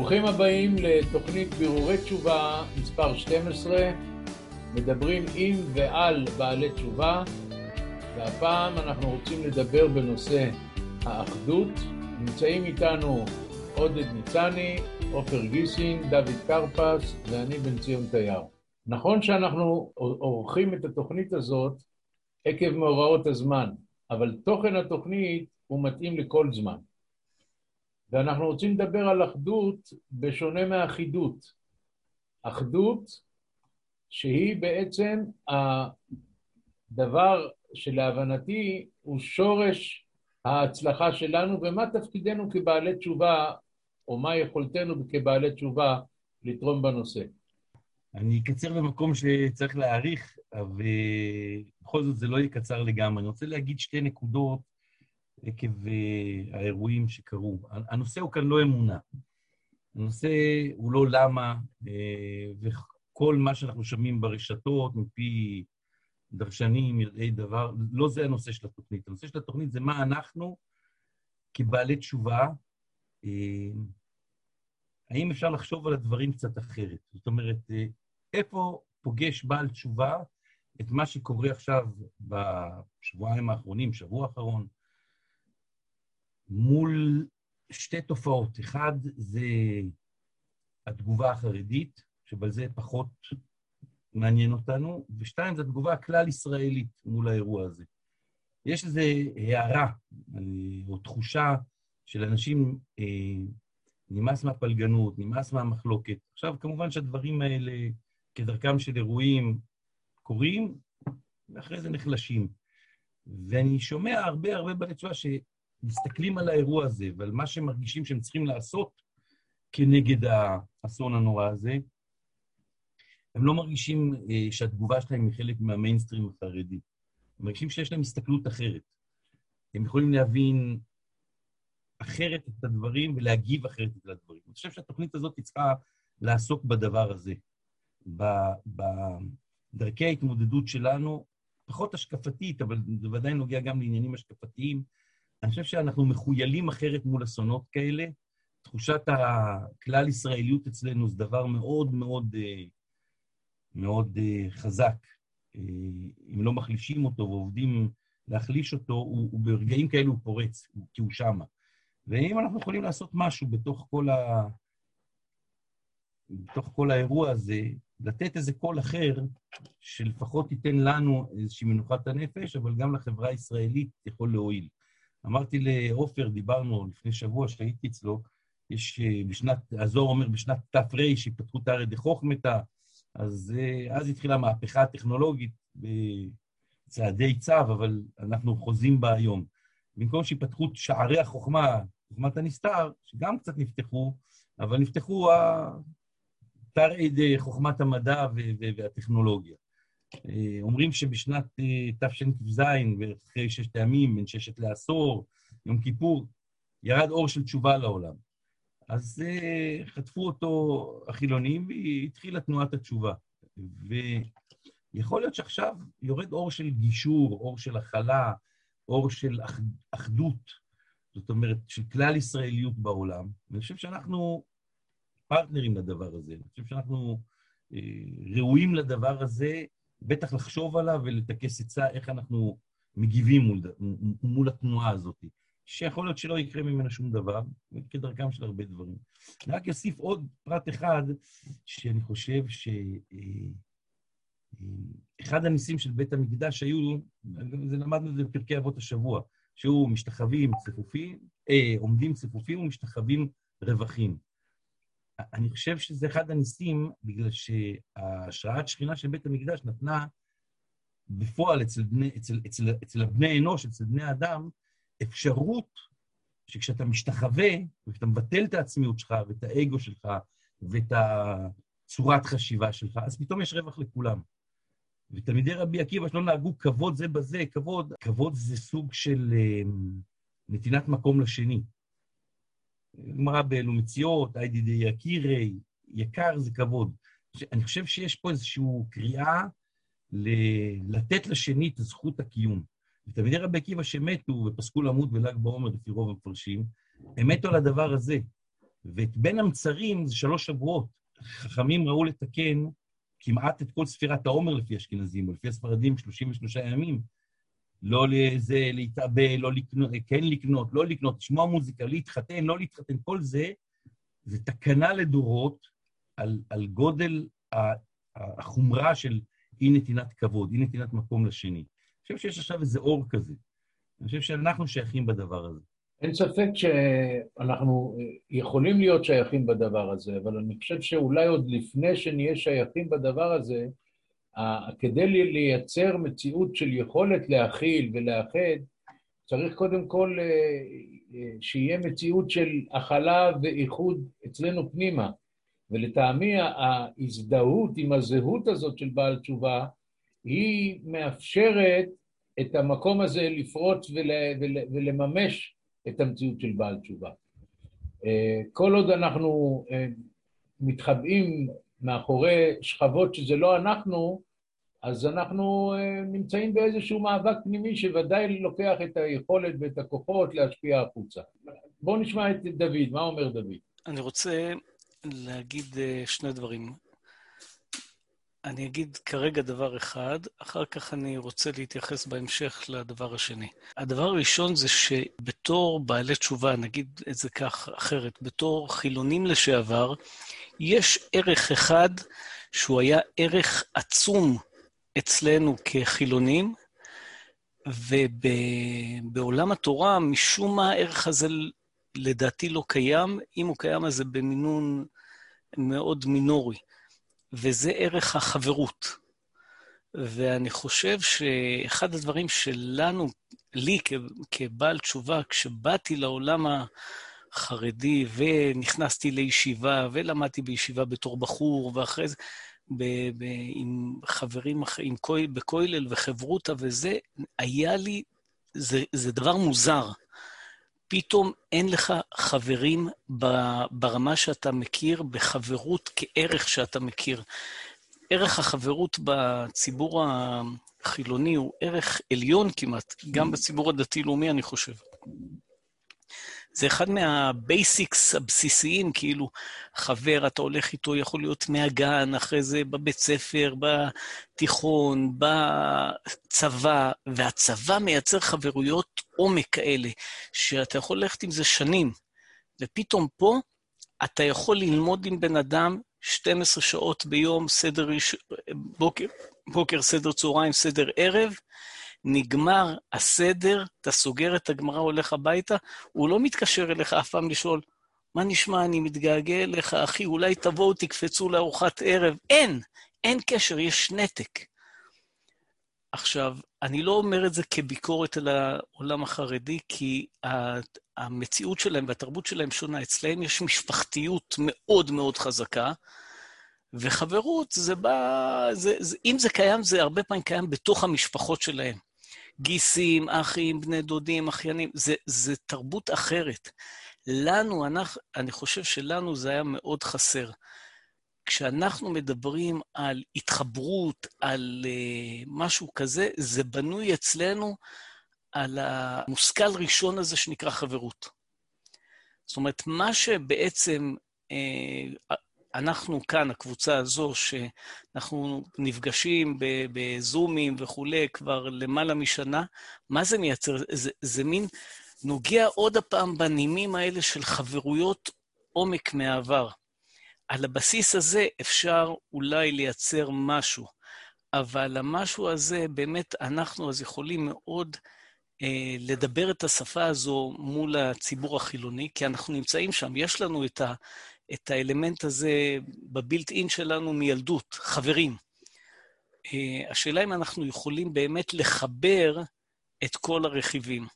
ברוכים הבאים לתוכנית בירורי תשובה מספר 12, מדברים עם ועל בעלי תשובה, והפעם אנחנו רוצים לדבר בנושא האחדות. נמצאים איתנו עודד ניצני, עופר גיסין, דוד קרפס ואני בן ציון תייר. נכון שאנחנו עורכים את התוכנית הזאת עקב מאורעות הזמן, אבל תוכן התוכנית הוא מתאים לכל זמן. ואנחנו רוצים לדבר על אחדות בשונה מאחידות. אחדות שהיא בעצם הדבר שלהבנתי הוא שורש ההצלחה שלנו ומה תפקידנו כבעלי תשובה או מה יכולתנו כבעלי תשובה לתרום בנושא. אני אקצר במקום שצריך להעריך, ובכל זאת זה לא יהיה קצר לגמרי. אני רוצה להגיד שתי נקודות עקב אה, האירועים שקרו. הנושא הוא כאן לא אמונה. הנושא הוא לא למה, אה, וכל מה שאנחנו שומעים ברשתות מפי דרשנים, יודעי דבר, לא זה הנושא של התוכנית. הנושא של התוכנית זה מה אנחנו כבעלי תשובה, אה, האם אפשר לחשוב על הדברים קצת אחרת? זאת אומרת, איפה פוגש בעל תשובה את מה שקורה עכשיו בשבועיים האחרונים, שבוע האחרון, מול שתי תופעות. אחד זה התגובה החרדית, שבעל זה פחות מעניין אותנו, ושתיים זה התגובה הכלל-ישראלית מול האירוע הזה. יש איזו הערה או תחושה של אנשים, אה, נמאס מהפלגנות, נמאס מהמחלוקת. עכשיו, כמובן שהדברים האלה, כדרכם של אירועים, קורים, ואחרי זה נחלשים. ואני שומע הרבה הרבה ברצועה מסתכלים על האירוע הזה ועל מה שהם מרגישים שהם צריכים לעשות כנגד האסון הנורא הזה, הם לא מרגישים אה, שהתגובה שלהם היא חלק מהמיינסטרים החרדי. הם מרגישים שיש להם הסתכלות אחרת. הם יכולים להבין אחרת את הדברים ולהגיב אחרת את הדברים. אני חושב שהתוכנית הזאת צריכה לעסוק בדבר הזה, בדרכי ההתמודדות שלנו, פחות השקפתית, אבל זה ודאי נוגע גם לעניינים השקפתיים, אני חושב שאנחנו מחוילים אחרת מול אסונות כאלה. תחושת הכלל-ישראליות אצלנו זה דבר מאוד מאוד אה, מאוד אה, חזק. אה, אם לא מחלישים אותו ועובדים להחליש אותו, הוא, הוא ברגעים כאלו הוא פורץ, כי הוא שמה. ואם אנחנו יכולים לעשות משהו בתוך כל, ה... בתוך כל האירוע הזה, לתת איזה קול אחר, שלפחות ייתן לנו איזושהי מנוחת הנפש, אבל גם לחברה הישראלית יכול להועיל. אמרתי לעופר, דיברנו לפני שבוע שהייתי אצלו, יש אה, בשנת, הזוהר אומר בשנת תר, שיפתחו תרא דחוכמתא, אז אה, אז התחילה המהפכה הטכנולוגית בצעדי צו, אבל אנחנו חוזים בה היום. במקום שיפתחו שערי החוכמה, חוכמת הנסתר, שגם קצת נפתחו, אבל נפתחו תרעי דחוכמת המדע והטכנולוגיה. אה, אומרים שבשנת אה, תשכ"ז, אחרי ששת הימים, בין ששת לעשור, יום כיפור, ירד אור של תשובה לעולם. אז אה, חטפו אותו החילונים והתחילה תנועת התשובה. ויכול להיות שעכשיו יורד אור של גישור, אור של הכלה, אור של אחדות, זאת אומרת, של כלל ישראליות בעולם. ואני חושב שאנחנו פרטנרים לדבר הזה. אני חושב שאנחנו ראויים לדבר הזה, בטח לחשוב עליו ולטכס עצה איך אנחנו מגיבים מול, מול התנועה הזאת, שיכול להיות שלא יקרה ממנה שום דבר, כדרכם של הרבה דברים. אני רק אוסיף עוד פרט אחד, שאני חושב שאחד אה, הניסים של בית המקדש היו, זה למדנו את זה בפרקי אבות השבוע, שהיו משתחווים צפופים, אה, עומדים צפופים ומשתחווים רווחים. אני חושב שזה אחד הניסים, בגלל שהשראת שכינה של בית המקדש נתנה בפועל אצל, בני, אצל, אצל, אצל הבני אנוש, אצל בני האדם, אפשרות שכשאתה משתחווה, וכשאתה מבטל את העצמיות שלך ואת האגו שלך ואת הצורת חשיבה שלך, אז פתאום יש רווח לכולם. ותלמידי רבי עקיבא שלא נהגו כבוד זה בזה, כבוד, כבוד זה סוג של אה, נתינת מקום לשני. גמרא באלו מציאות, היידי די יקירי, יקר זה כבוד. אני חושב שיש פה איזושהי קריאה ל- לתת לשני את זכות הקיום. ותלמידי רבי עקיבא שמתו ופסקו למות בל"ג בעומר לפי רוב המפרשים, הם מתו על הדבר הזה. ואת בין המצרים זה שלוש שבועות. חכמים ראו לתקן כמעט את כל ספירת העומר לפי אשכנזים, או לפי הספרדים 33 ימים. לא לזה, להתאבל, לא לקנות, כן לקנות, לא לקנות, לשמוע מוזיקה, להתחתן, לא להתחתן, כל זה, זה תקנה לדורות על, על גודל החומרה של אי נתינת כבוד, אי נתינת מקום לשני. אני חושב שיש עכשיו איזה אור כזה. אני חושב שאנחנו שייכים בדבר הזה. אין ספק שאנחנו יכולים להיות שייכים בדבר הזה, אבל אני חושב שאולי עוד לפני שנהיה שייכים בדבר הזה, כדי לייצר מציאות של יכולת להכיל ולאחד, צריך קודם כל אה, אה, שיהיה מציאות של הכלה ואיחוד אצלנו פנימה. ולטעמי ההזדהות עם הזהות הזאת של בעל תשובה, היא מאפשרת את המקום הזה לפרוץ ול, ול, ולממש את המציאות של בעל תשובה. אה, כל עוד אנחנו מתחבאים מאחורי שכבות שזה לא אנחנו, אז אנחנו אה, נמצאים באיזשהו מאבק פנימי שוודאי לוקח את היכולת ואת הכוחות להשפיע החוצה. בואו נשמע את דוד, מה אומר דוד? אני רוצה להגיד אה, שני דברים. אני אגיד כרגע דבר אחד, אחר כך אני רוצה להתייחס בהמשך לדבר השני. הדבר הראשון זה שבתור בעלי תשובה, נגיד את זה כך אחרת, בתור חילונים לשעבר, יש ערך אחד שהוא היה ערך עצום אצלנו כחילונים, ובעולם התורה, משום מה הערך הזה לדעתי לא קיים, אם הוא קיים אז זה במינון מאוד מינורי, וזה ערך החברות. ואני חושב שאחד הדברים שלנו, לי כבעל תשובה, כשבאתי לעולם החרדי ונכנסתי לישיבה ולמדתי בישיבה בתור בחור, ואחרי זה, ב- ב- עם חברים אחרים, בכולל וחברותה וזה, היה לי, זה, זה דבר מוזר. פתאום אין לך חברים ברמה שאתה מכיר, בחברות כערך שאתה מכיר. ערך החברות בציבור החילוני הוא ערך עליון כמעט, גם בציבור הדתי-לאומי, אני חושב. זה אחד מה basics הבסיסיים, כאילו, חבר, אתה הולך איתו, יכול להיות מהגן, אחרי זה בבית ספר, בתיכון, בצבא, והצבא מייצר חברויות עומק כאלה, שאתה יכול ללכת עם זה שנים, ופתאום פה אתה יכול ללמוד עם בן אדם 12 שעות ביום, סדר בוקר, בוקר, סדר צהריים, סדר ערב, נגמר הסדר, אתה סוגר את הגמרא, הולך הביתה, הוא לא מתקשר אליך אף פעם לשאול, מה נשמע, אני מתגעגע אליך, אחי, אולי תבואו, תקפצו לארוחת ערב. אין, אין קשר, יש נתק. עכשיו, אני לא אומר את זה כביקורת על העולם החרדי, כי המציאות שלהם והתרבות שלהם שונה. אצלהם יש משפחתיות מאוד מאוד חזקה, וחברות, זה בא... זה, זה, אם זה קיים, זה הרבה פעמים קיים בתוך המשפחות שלהם. גיסים, אחים, בני דודים, אחיינים, זה, זה תרבות אחרת. לנו, אנחנו, אני חושב שלנו זה היה מאוד חסר. כשאנחנו מדברים על התחברות, על uh, משהו כזה, זה בנוי אצלנו על המושכל ראשון הזה שנקרא חברות. זאת אומרת, מה שבעצם uh, אנחנו כאן, הקבוצה הזו, שאנחנו נפגשים בזומים וכולי כבר למעלה משנה, מה זה מייצר? זה, זה מין נוגע עוד הפעם בנימים האלה של חברויות עומק מהעבר. על הבסיס הזה אפשר אולי לייצר משהו, אבל המשהו הזה, באמת, אנחנו אז יכולים מאוד אה, לדבר את השפה הזו מול הציבור החילוני, כי אנחנו נמצאים שם, יש לנו את, ה, את האלמנט הזה בבילט אין שלנו מילדות, חברים. Uh, השאלה אם אנחנו יכולים באמת לחבר את כל הרכיבים.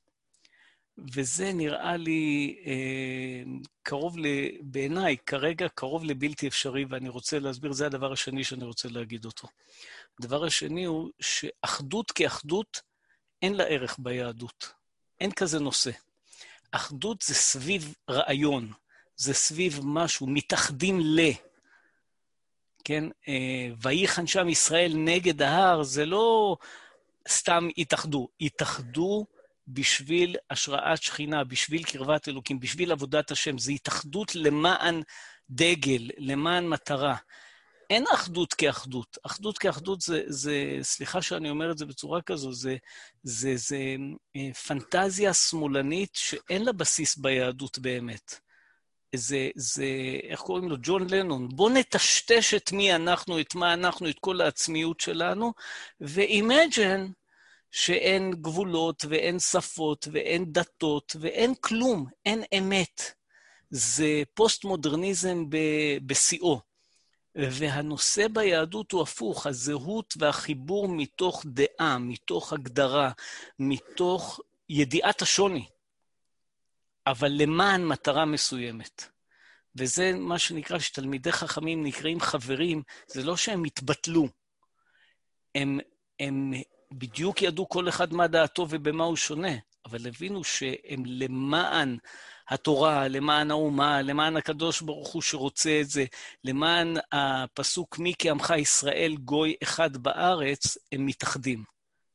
וזה נראה לי uh, קרוב, בעיניי, כרגע קרוב לבלתי אפשרי, ואני רוצה להסביר, זה הדבר השני שאני רוצה להגיד אותו. הדבר השני הוא שאחדות כאחדות, אין לה ערך ביהדות. אין כזה נושא. אחדות זה סביב רעיון, זה סביב משהו, מתאחדים ל... כן? אה, ויחן שם ישראל נגד ההר, זה לא סתם התאחדו, התאחדו בשביל השראת שכינה, בשביל קרבת אלוקים, בשביל עבודת השם. זו התאחדות למען דגל, למען מטרה. אין אחדות כאחדות. אחדות כאחדות זה, זה, סליחה שאני אומר את זה בצורה כזו, זה, זה, זה אה, פנטזיה שמאלנית שאין לה בסיס ביהדות באמת. זה, זה, איך קוראים לו? ג'ון לנון. בואו נטשטש את מי אנחנו, את מה אנחנו, את כל העצמיות שלנו, ו imagine שאין גבולות ואין שפות ואין דתות ואין כלום, אין אמת. זה פוסט-מודרניזם בשיאו. והנושא ביהדות הוא הפוך, הזהות והחיבור מתוך דעה, מתוך הגדרה, מתוך ידיעת השוני, אבל למען מטרה מסוימת. וזה מה שנקרא, שתלמידי חכמים נקראים חברים, זה לא שהם התבטלו, הם, הם בדיוק ידעו כל אחד מה דעתו ובמה הוא שונה, אבל הבינו שהם למען התורה, למען האומה, למען הקדוש ברוך הוא שרוצה את זה, למען הפסוק מי כעמך ישראל גוי אחד בארץ, הם מתאחדים.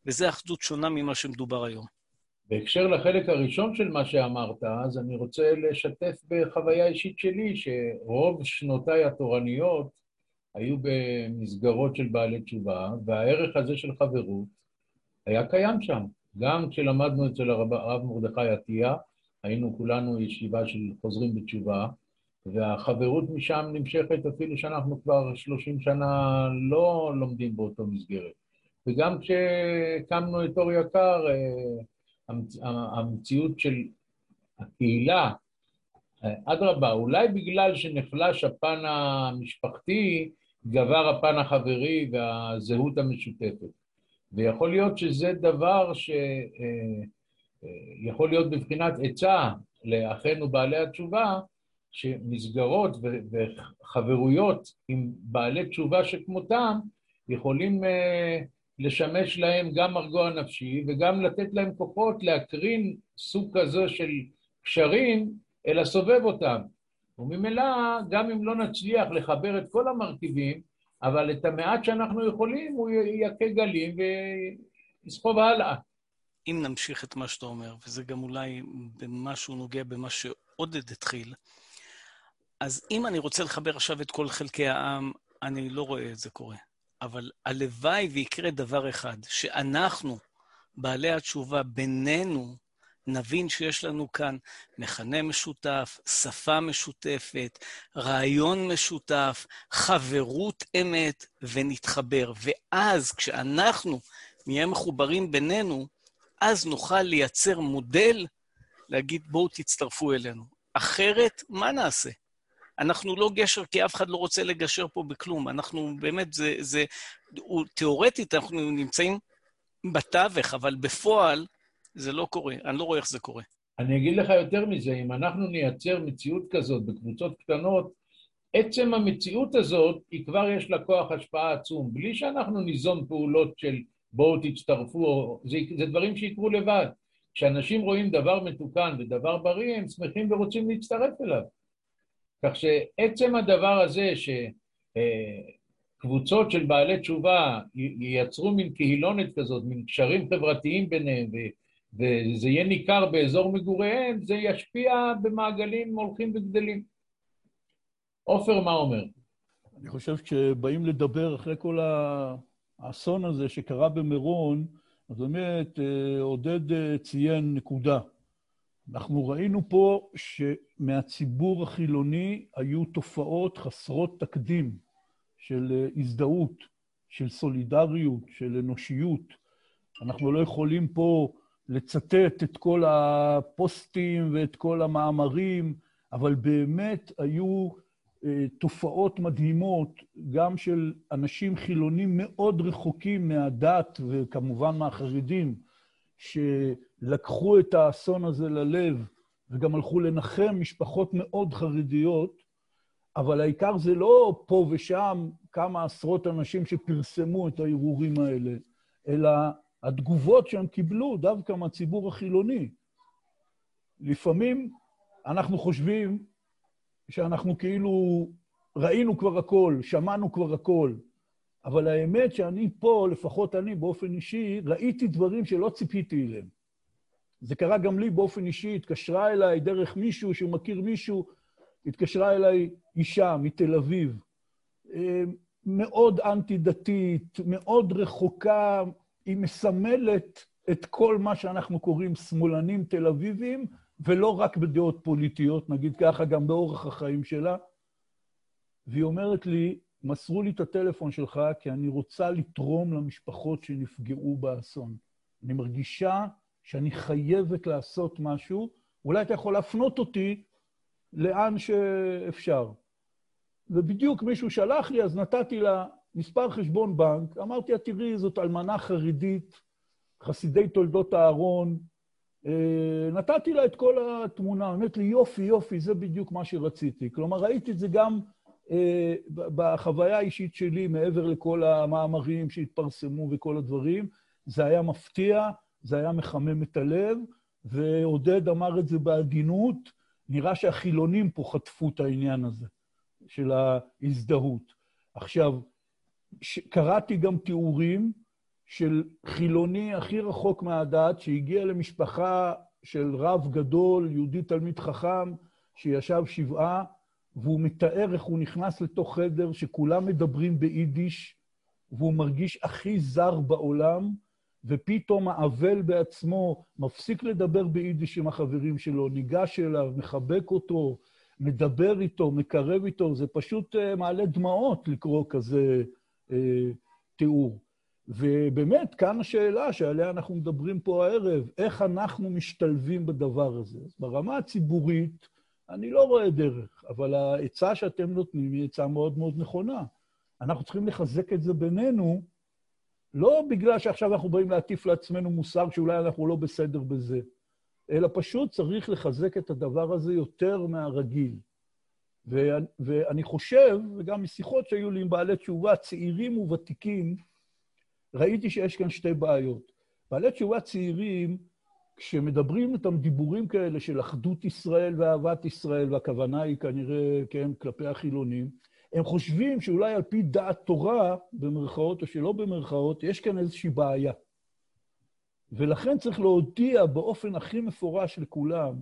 וזו אחדות שונה ממה שמדובר היום. בהקשר לחלק הראשון של מה שאמרת, אז אני רוצה לשתף בחוויה אישית שלי, שרוב שנותיי התורניות היו במסגרות של בעלי תשובה, והערך הזה של חברות היה קיים שם. גם כשלמדנו אצל הרב מרדכי עטיה, היינו כולנו ישיבה של חוזרים בתשובה, והחברות משם נמשכת אפילו שאנחנו כבר 30 שנה לא לומדים באותו מסגרת. וגם כשהקמנו את אור יקר, אה, המציאות של הקהילה, אה, אדרבה, אולי בגלל שנחלש הפן המשפחתי, גבר הפן החברי והזהות המשותפת. ויכול להיות שזה דבר ש... אה, יכול להיות בבחינת עצה לאחינו בעלי התשובה, שמסגרות וחברויות עם בעלי תשובה שכמותם יכולים אה, לשמש להם גם מרגוע נפשי וגם לתת להם כוחות להקרין סוג כזה של קשרים אל הסובב אותם. וממילא, גם אם לא נצליח לחבר את כל המרכיבים, אבל את המעט שאנחנו יכולים, הוא יכה גלים ויסחוב הלאה. אם נמשיך את מה שאתה אומר, וזה גם אולי במשהו נוגע במה שעודד התחיל, אז אם אני רוצה לחבר עכשיו את כל חלקי העם, אני לא רואה את זה קורה. אבל הלוואי ויקרה דבר אחד, שאנחנו, בעלי התשובה, בינינו, נבין שיש לנו כאן מכנה משותף, שפה משותפת, רעיון משותף, חברות אמת, ונתחבר. ואז, כשאנחנו נהיה מחוברים בינינו, אז נוכל לייצר מודל להגיד, בואו תצטרפו אלינו. אחרת, מה נעשה? אנחנו לא גשר, כי אף אחד לא רוצה לגשר פה בכלום. אנחנו באמת, זה, זה, הוא, תיאורטית אנחנו נמצאים בתווך, אבל בפועל זה לא קורה. אני לא רואה איך זה קורה. אני אגיד לך יותר מזה, אם אנחנו נייצר מציאות כזאת בקבוצות קטנות, עצם המציאות הזאת, היא כבר יש לה כוח השפעה עצום, בלי שאנחנו ניזום פעולות של בואו תצטרפו, זה, זה דברים שיקרו לבד. כשאנשים רואים דבר מתוקן ודבר בריא, הם שמחים ורוצים להצטרף אליו. כך שעצם הדבר הזה שקבוצות של בעלי תשובה ייצרו מין קהילונת כזאת, מין קשרים חברתיים ביניהם, וזה יהיה ניכר באזור מגוריהם, זה ישפיע במעגלים הולכים וגדלים. עופר, מה אומר? אני חושב שכשבאים לדבר אחרי כל. האסון הזה שקרה במירון, אז באמת אה, עודד אה, ציין נקודה. אנחנו ראינו פה שמהציבור החילוני היו תופעות חסרות תקדים של אה, הזדהות, של סולידריות, של אנושיות. אנחנו לא יכולים פה לצטט את כל הפוסטים ואת כל המאמרים, אבל באמת היו אה, תופעות מדהימות, גם של אנשים חילונים מאוד רחוקים מהדת, וכמובן מהחרדים, שלקחו את האסון הזה ללב, וגם הלכו לנחם משפחות מאוד חרדיות, אבל העיקר זה לא פה ושם כמה עשרות אנשים שפרסמו את הערעורים האלה, אלא התגובות שהם קיבלו דווקא מהציבור החילוני. לפעמים אנחנו חושבים שאנחנו כאילו ראינו כבר הכל, שמענו כבר הכל, אבל האמת שאני פה, לפחות אני באופן אישי, ראיתי דברים שלא ציפיתי אליהם. זה קרה גם לי באופן אישי, התקשרה אליי דרך מישהו שמכיר מישהו, התקשרה אליי אישה מתל אביב, אה, מאוד אנטי-דתית, מאוד רחוקה, היא מסמלת את כל מה שאנחנו קוראים שמאלנים תל אביבים, ולא רק בדעות פוליטיות, נגיד ככה, גם באורח החיים שלה. והיא אומרת לי, מסרו לי את הטלפון שלך כי אני רוצה לתרום למשפחות שנפגעו באסון. אני מרגישה שאני חייבת לעשות משהו, אולי אתה יכול להפנות אותי לאן שאפשר. ובדיוק מישהו שלח לי, אז נתתי לה מספר חשבון בנק, אמרתי לה, תראי, זאת אלמנה חרדית, חסידי תולדות אהרון, אה, נתתי לה את כל התמונה, אמרת לי, יופי, יופי, זה בדיוק מה שרציתי. כלומר, ראיתי את זה גם בחוויה האישית שלי, מעבר לכל המאמרים שהתפרסמו וכל הדברים. זה היה מפתיע, זה היה מחמם את הלב, ועודד אמר את זה בעדינות, נראה שהחילונים פה חטפו את העניין הזה של ההזדהות. עכשיו, קראתי גם תיאורים של חילוני הכי רחוק מהדת, שהגיע למשפחה של רב גדול, יהודי תלמיד חכם, שישב שבעה, והוא מתאר איך הוא נכנס לתוך חדר שכולם מדברים ביידיש, והוא מרגיש הכי זר בעולם, ופתאום האבל בעצמו מפסיק לדבר ביידיש עם החברים שלו, ניגש אליו, מחבק אותו, מדבר איתו, מקרב איתו, זה פשוט uh, מעלה דמעות לקרוא כזה uh, תיאור. ובאמת, כאן השאלה שעליה אנחנו מדברים פה הערב, איך אנחנו משתלבים בדבר הזה. ברמה הציבורית, אני לא רואה דרך, אבל העצה שאתם נותנים היא עצה מאוד מאוד נכונה. אנחנו צריכים לחזק את זה בינינו, לא בגלל שעכשיו אנחנו באים להטיף לעצמנו מוסר שאולי אנחנו לא בסדר בזה, אלא פשוט צריך לחזק את הדבר הזה יותר מהרגיל. ואני, ואני חושב, וגם משיחות שהיו לי עם בעלי תשובה, צעירים וותיקים, ראיתי שיש כאן שתי בעיות. בעלי תשובה צעירים, כשמדברים איתם דיבורים כאלה של אחדות ישראל ואהבת ישראל, והכוונה היא כנראה, כן, כלפי החילונים, הם חושבים שאולי על פי דעת תורה, במרכאות או שלא במרכאות, יש כאן איזושהי בעיה. ולכן צריך להודיע באופן הכי מפורש לכולם,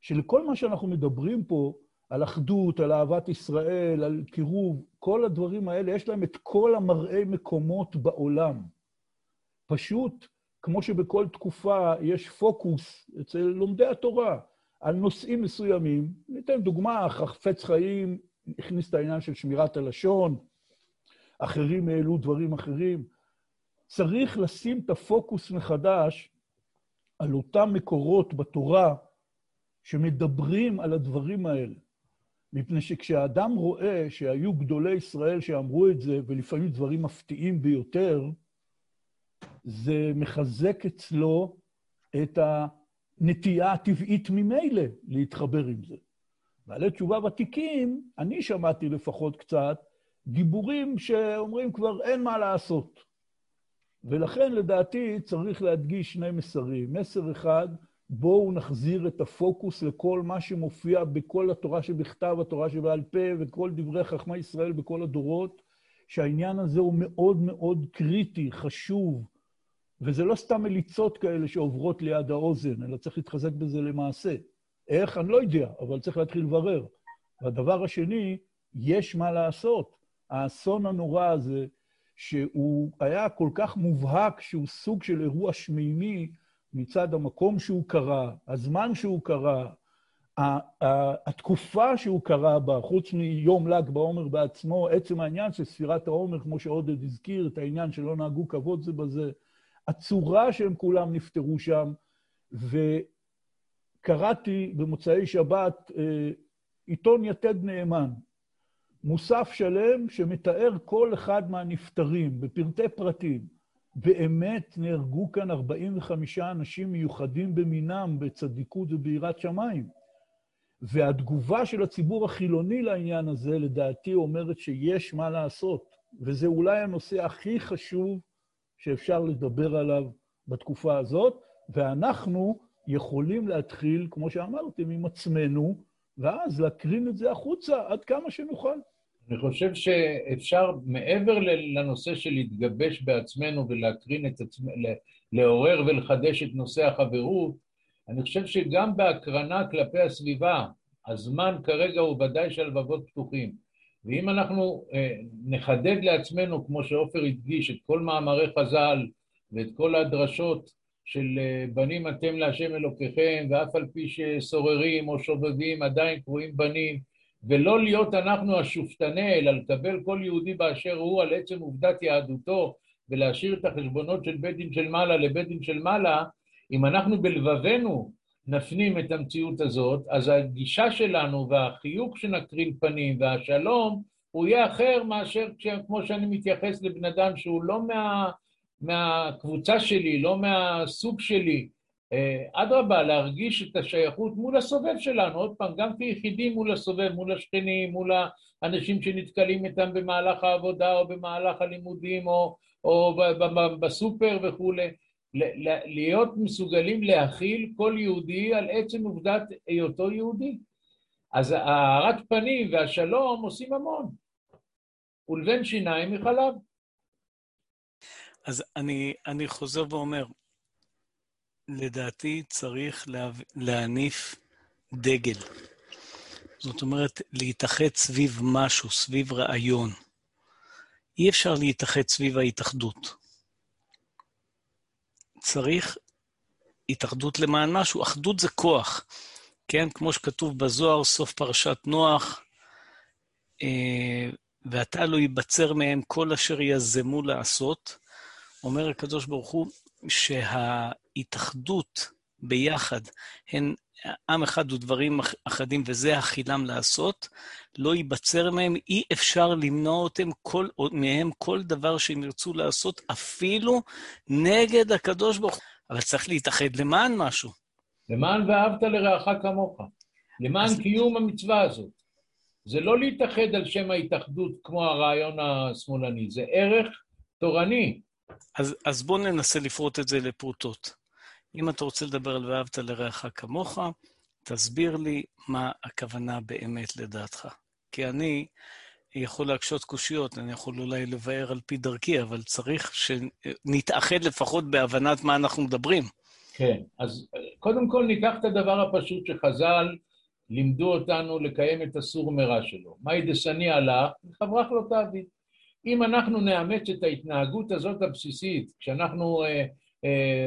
שלכל מה שאנחנו מדברים פה, על אחדות, על אהבת ישראל, על קירוב, כל הדברים האלה, יש להם את כל המראי מקומות בעולם. פשוט, כמו שבכל תקופה יש פוקוס אצל לומדי התורה על נושאים מסוימים, ניתן דוגמה, חפץ חיים הכניס את העניין של שמירת הלשון, אחרים העלו דברים אחרים. צריך לשים את הפוקוס מחדש על אותם מקורות בתורה שמדברים על הדברים האלה. מפני שכשאדם רואה שהיו גדולי ישראל שאמרו את זה, ולפעמים דברים מפתיעים ביותר, זה מחזק אצלו את הנטייה הטבעית ממילא להתחבר עם זה. בעלי תשובה ותיקים, אני שמעתי לפחות קצת, דיבורים שאומרים כבר אין מה לעשות. ולכן לדעתי צריך להדגיש שני מסרים. מסר אחד, בואו נחזיר את הפוקוס לכל מה שמופיע בכל התורה שבכתב, התורה שבעל פה וכל דברי חכמי ישראל בכל הדורות, שהעניין הזה הוא מאוד מאוד קריטי, חשוב, וזה לא סתם מליצות כאלה שעוברות ליד האוזן, אלא צריך להתחזק בזה למעשה. איך? אני לא יודע, אבל צריך להתחיל לברר. והדבר השני, יש מה לעשות. האסון הנורא הזה, שהוא היה כל כך מובהק שהוא סוג של אירוע שמימי מצד המקום שהוא קרה, הזמן שהוא קרה, התקופה שהוא קרה בה, חוץ מיום ל"ג בעומר בעצמו, עצם העניין של ספירת העומר, כמו שעודד הזכיר, את העניין שלא נהגו כבוד זה בזה, הצורה שהם כולם נפטרו שם, וקראתי במוצאי שבת אה, עיתון יתד נאמן, מוסף שלם שמתאר כל אחד מהנפטרים בפרטי פרטים. באמת נהרגו כאן 45 אנשים מיוחדים במינם, בצדיקות וביראת שמיים. והתגובה של הציבור החילוני לעניין הזה, לדעתי, אומרת שיש מה לעשות. וזה אולי הנושא הכי חשוב שאפשר לדבר עליו בתקופה הזאת, ואנחנו יכולים להתחיל, כמו שאמרתם, עם עצמנו, ואז להקרין את זה החוצה עד כמה שנוכל. אני חושב שאפשר, מעבר לנושא של להתגבש בעצמנו ולהקרין את עצמנו, לעורר ולחדש את נושא החברות, אני חושב שגם בהקרנה כלפי הסביבה, הזמן כרגע הוא ודאי שהלבבות פתוחים. ואם אנחנו אה, נחדד לעצמנו, כמו שעופר הדגיש, את כל מאמרי חז"ל ואת כל הדרשות של אה, בנים אתם להשם אלוקיכם, ואף על פי שסוררים או שובבים עדיין קרואים בנים, ולא להיות אנחנו השופטני, אלא לקבל כל יהודי באשר הוא על עצם עובדת יהדותו, ולהשאיר את החשבונות של בית דין של מעלה לבית דין של מעלה, אם אנחנו בלבבנו נפנים את המציאות הזאת, אז הגישה שלנו והחיוך שנקרין פנים והשלום, הוא יהיה אחר מאשר כמו שאני מתייחס לבן אדם שהוא לא מה, מהקבוצה שלי, לא מהסוג שלי. אה, אדרבה, להרגיש את השייכות מול הסובב שלנו, עוד פעם, גם כיחידים מול הסובב, מול השכנים, מול האנשים שנתקלים איתם במהלך העבודה או במהלך הלימודים או, או בסופר וכולי. להיות מסוגלים להכיל כל יהודי על עצם עובדת היותו יהודי. אז הארת פנים והשלום עושים המון. ולבן שיניים מחלב. אז אני, אני חוזר ואומר, לדעתי צריך לה, להניף דגל. זאת אומרת, להתאחד סביב משהו, סביב רעיון. אי אפשר להתאחד סביב ההתאחדות. צריך התאחדות למען משהו. אחדות זה כוח, כן? כמו שכתוב בזוהר, סוף פרשת נוח, אה, ועתה לא ייבצר מהם כל אשר יזמו לעשות. אומר הקדוש ברוך הוא שההתאחדות ביחד הן עם אחד ודברים אחדים, וזה החילם לעשות, לא ייבצר מהם, אי אפשר למנוע אותם כל, מהם כל דבר שהם ירצו לעשות, אפילו נגד הקדוש ברוך הוא. אבל צריך להתאחד למען משהו. למען ואהבת לרעך כמוך. למען אז... קיום המצווה הזאת. זה לא להתאחד על שם ההתאחדות כמו הרעיון השמאלני, זה ערך תורני. אז, אז בואו ננסה לפרוט את זה לפרוטות. אם אתה רוצה לדבר על ואהבת לרעך כמוך, תסביר לי מה הכוונה באמת לדעתך. כי אני יכול להקשות קושיות, אני יכול אולי לבאר על פי דרכי, אבל צריך שנתאחד לפחות בהבנת מה אנחנו מדברים. כן, אז קודם כל ניקח את הדבר הפשוט שחז"ל לימדו אותנו לקיים את הסור מרע שלו. מאי דשני הלך, חברך לא תעביד. אם אנחנו נאמץ את ההתנהגות הזאת הבסיסית, כשאנחנו אה,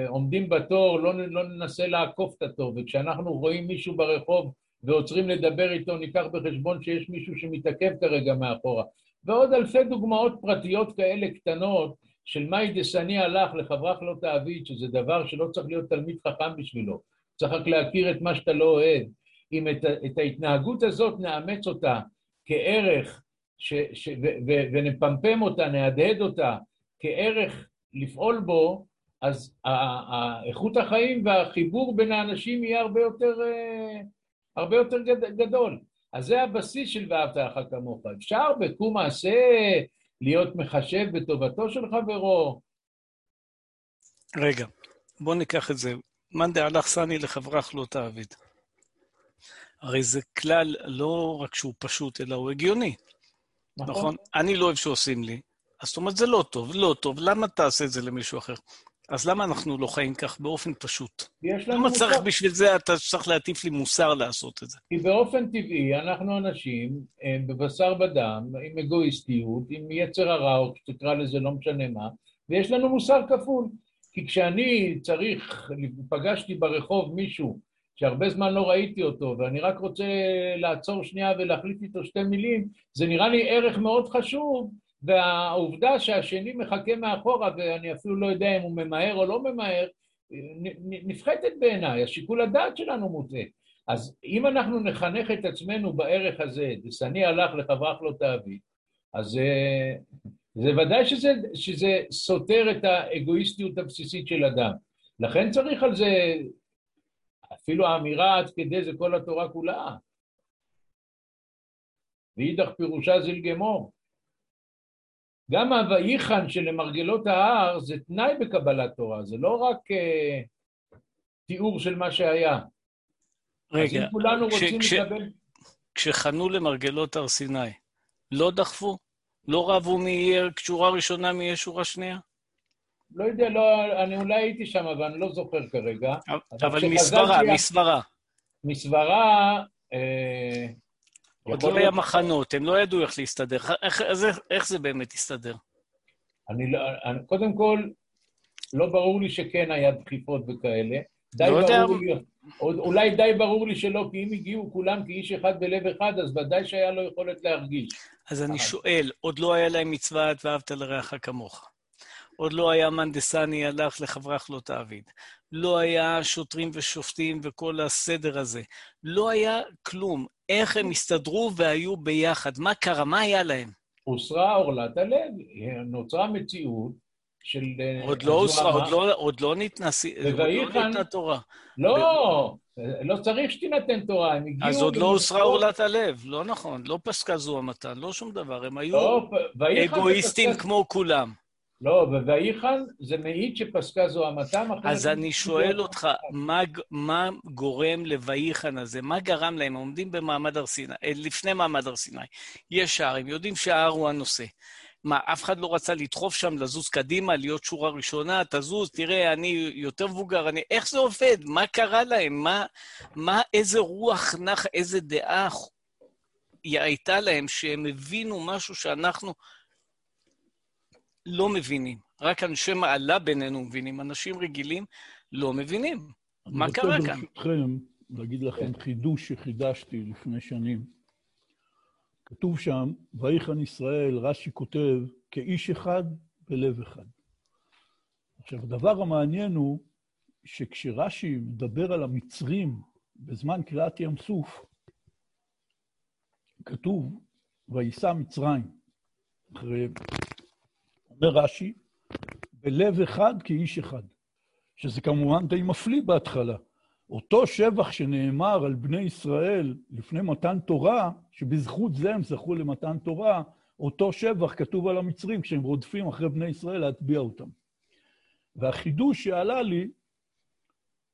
עומדים בתור, לא, לא ננסה לעקוף את התור, וכשאנחנו רואים מישהו ברחוב ועוצרים לדבר איתו, ניקח בחשבון שיש מישהו שמתעכב כרגע מאחורה. ועוד אלפי דוגמאות פרטיות כאלה קטנות של מאי דסני הלך לחברך לא תעביד, שזה דבר שלא צריך להיות תלמיד חכם בשבילו, צריך רק להכיר את מה שאתה לא אוהב. אם את, את ההתנהגות הזאת נאמץ אותה כערך ש, ש, ו, ו, ונפמפם אותה, נהדהד אותה כערך לפעול בו, אז איכות החיים והחיבור בין האנשים יהיה הרבה יותר, אה, הרבה יותר גדול. אז זה הבסיס של ואהבת לך כמוך. אפשר בקום מעשה להיות מחשב בטובתו של חברו. רגע, בוא ניקח את זה. מאן דהלך סני לחברך לא תעביד. הרי זה כלל לא רק שהוא פשוט, אלא הוא הגיוני. נכון? נכון? אני לא אוהב שעושים לי, אז זאת אומרת, זה לא טוב, לא טוב, למה תעשה את זה למישהו אחר? אז למה אנחנו לא חיים כך באופן פשוט? למה מוסר. צריך בשביל זה, אתה צריך להטיף לי מוסר לעשות את זה? כי באופן טבעי אנחנו אנשים בבשר בדם, עם אגואיסטיות, עם יצר הרע, או שתקרא לזה לא משנה מה, ויש לנו מוסר כפול. כי כשאני צריך, פגשתי ברחוב מישהו שהרבה זמן לא ראיתי אותו, ואני רק רוצה לעצור שנייה ולהחליט איתו שתי מילים, זה נראה לי ערך מאוד חשוב, והעובדה שהשני מחכה מאחורה ואני אפילו לא יודע אם הוא ממהר או לא ממהר, נפחתת בעיניי, השיקול הדעת שלנו מוטעה. אז אם אנחנו נחנך את עצמנו בערך הזה, דשני הלך לחברך לא תעביד, אז אה, זה ודאי שזה, שזה סותר את האגואיסטיות הבסיסית של אדם. לכן צריך על זה, אפילו האמירה עד כדי זה כל התורה כולה. ואידך פירושה זיל גמור. גם ה"ויחן" שלמרגלות ההר זה תנאי בקבלת תורה, זה לא רק uh, תיאור של מה שהיה. רגע, אז אם כולנו כש, רוצים כש, לקבל... כשחנו למרגלות הר סיני, לא דחפו? לא רבו מי יהיה שורה ראשונה מי יהיה שורה שנייה? לא יודע, לא, אני אולי הייתי שם, אבל אני לא זוכר כרגע. אבל מסברה, מסברה. מסברה... אה, עוד לא היה מחנות, הם לא ידעו איך להסתדר. איך, איך, איך זה באמת הסתדר? אני לא... אני, קודם כל, לא ברור לי שכן היה דחיפות וכאלה. די לא יודע... ברור לי, אולי די ברור לי שלא, כי אם הגיעו כולם כאיש אחד בלב אחד, אז ודאי שהיה לו יכולת להרגיש. אז אני שואל, עוד לא היה להם מצוות ואהבת לרעך כמוך. עוד לא היה מנדסני הלך לחברך לא תעביד. לא היה שוטרים ושופטים וכל הסדר הזה. לא היה כלום. איך הם הסתדרו והיו ביחד? מה קרה? מה היה להם? הוסרה עורלת הלב, נוצרה מציאות של... אה, עוד לא הוסרה, עוד לא, עוד לא ניתנה, עוד לא ניתנה תורה. לא, לא צריך שתינתן תורה, הם הגיעו... אז עוד לא הוסרה עורלת הלב, לא נכון, לא פסקה זו המתן, לא שום דבר, הם היו לא, אגואיסטים כמו כולם. לא, וויחן זה מעיד שפסקה זו המתם. אז אני שואל אותך, מה, מה גורם לוויחן הזה? מה גרם להם? הם עומדים במעמד הר סיני, אה, לפני מעמד הר סיני. יש שער, הם יודעים שההר הוא הנושא. מה, אף אחד לא רצה לדחוף שם, לזוז קדימה, להיות שורה ראשונה, תזוז, תראה, אני יותר מבוגר, אני... איך זה עובד? מה קרה להם? מה, מה איזה רוח נח, איזה דעה הייתה להם, שהם הבינו משהו שאנחנו לא מבינים. רק אנשי מעלה בינינו מבינים, אנשים רגילים לא מבינים. מה קרה כאן? אני רוצה ברשותכם להגיד לכם חידוש שחידשתי לפני שנים. כתוב שם, ויחן ישראל, רש"י כותב, כאיש אחד בלב אחד. עכשיו, הדבר המעניין הוא שכשרש"י מדבר על המצרים בזמן קריעת ים סוף, כתוב, ויישא מצרים. אחרי אומר רש"י, בלב אחד כאיש אחד, שזה כמובן די מפליא בהתחלה. אותו שבח שנאמר על בני ישראל לפני מתן תורה, שבזכות זה הם זכו למתן תורה, אותו שבח כתוב על המצרים כשהם רודפים אחרי בני ישראל להטביע אותם. והחידוש שעלה לי,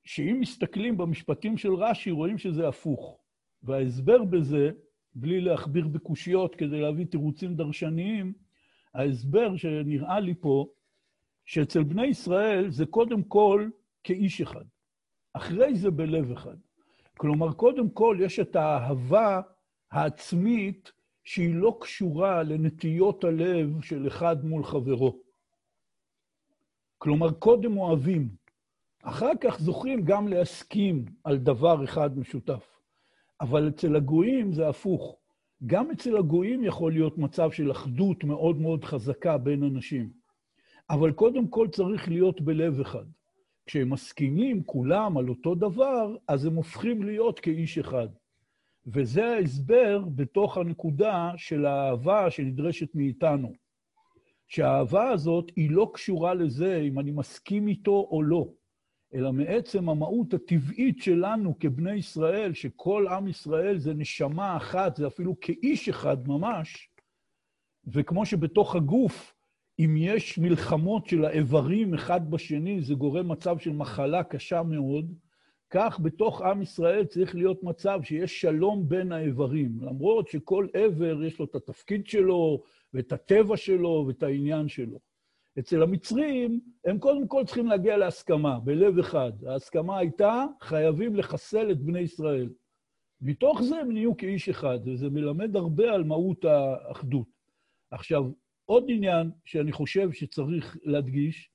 שאם מסתכלים במשפטים של רש"י, רואים שזה הפוך. וההסבר בזה, בלי להכביר בקושיות כדי להביא תירוצים דרשניים, ההסבר שנראה לי פה, שאצל בני ישראל זה קודם כל כאיש אחד. אחרי זה בלב אחד. כלומר, קודם כל יש את האהבה העצמית שהיא לא קשורה לנטיות הלב של אחד מול חברו. כלומר, קודם אוהבים, אחר כך זוכים גם להסכים על דבר אחד משותף. אבל אצל הגויים זה הפוך. גם אצל הגויים יכול להיות מצב של אחדות מאוד מאוד חזקה בין אנשים. אבל קודם כל צריך להיות בלב אחד. כשהם מסכימים כולם על אותו דבר, אז הם הופכים להיות כאיש אחד. וזה ההסבר בתוך הנקודה של האהבה שנדרשת מאיתנו. שהאהבה הזאת היא לא קשורה לזה אם אני מסכים איתו או לא. אלא מעצם המהות הטבעית שלנו כבני ישראל, שכל עם ישראל זה נשמה אחת, זה אפילו כאיש אחד ממש, וכמו שבתוך הגוף, אם יש מלחמות של האיברים אחד בשני, זה גורם מצב של מחלה קשה מאוד, כך בתוך עם ישראל צריך להיות מצב שיש שלום בין האיברים, למרות שכל איבר יש לו את התפקיד שלו, ואת הטבע שלו, ואת העניין שלו. אצל המצרים, הם קודם כל צריכים להגיע להסכמה, בלב אחד. ההסכמה הייתה, חייבים לחסל את בני ישראל. מתוך זה הם נהיו כאיש אחד, וזה מלמד הרבה על מהות האחדות. עכשיו, עוד עניין שאני חושב שצריך להדגיש,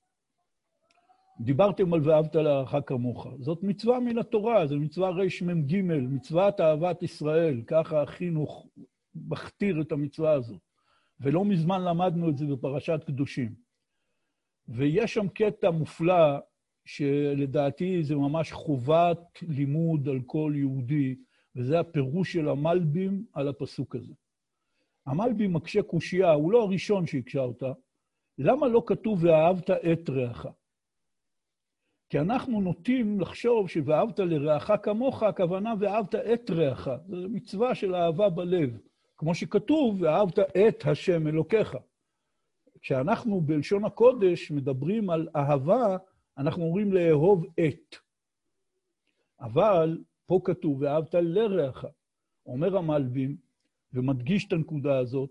דיברתם על ואהבת לרעך כמוך. זאת מצווה מן התורה, זו מצווה רמ"ג, מצוות אהבת ישראל, ככה החינוך מכתיר את המצווה הזאת. ולא מזמן למדנו את זה בפרשת קדושים. ויש שם קטע מופלא, שלדעתי זה ממש חובת לימוד על כל יהודי, וזה הפירוש של המלבים על הפסוק הזה. המלבים מקשה קושייה, הוא לא הראשון שהקשה אותה. למה לא כתוב ואהבת את רעך? כי אנחנו נוטים לחשוב ש"ואהבת לרעך כמוך", הכוונה "ואהבת את רעך". זו מצווה של אהבה בלב. כמו שכתוב, "ואהבת את השם אלוקיך". כשאנחנו בלשון הקודש מדברים על אהבה, אנחנו אומרים לאהוב את. אבל פה כתוב, ואהבת לרעך. אומר המלבים, ומדגיש את הנקודה הזאת,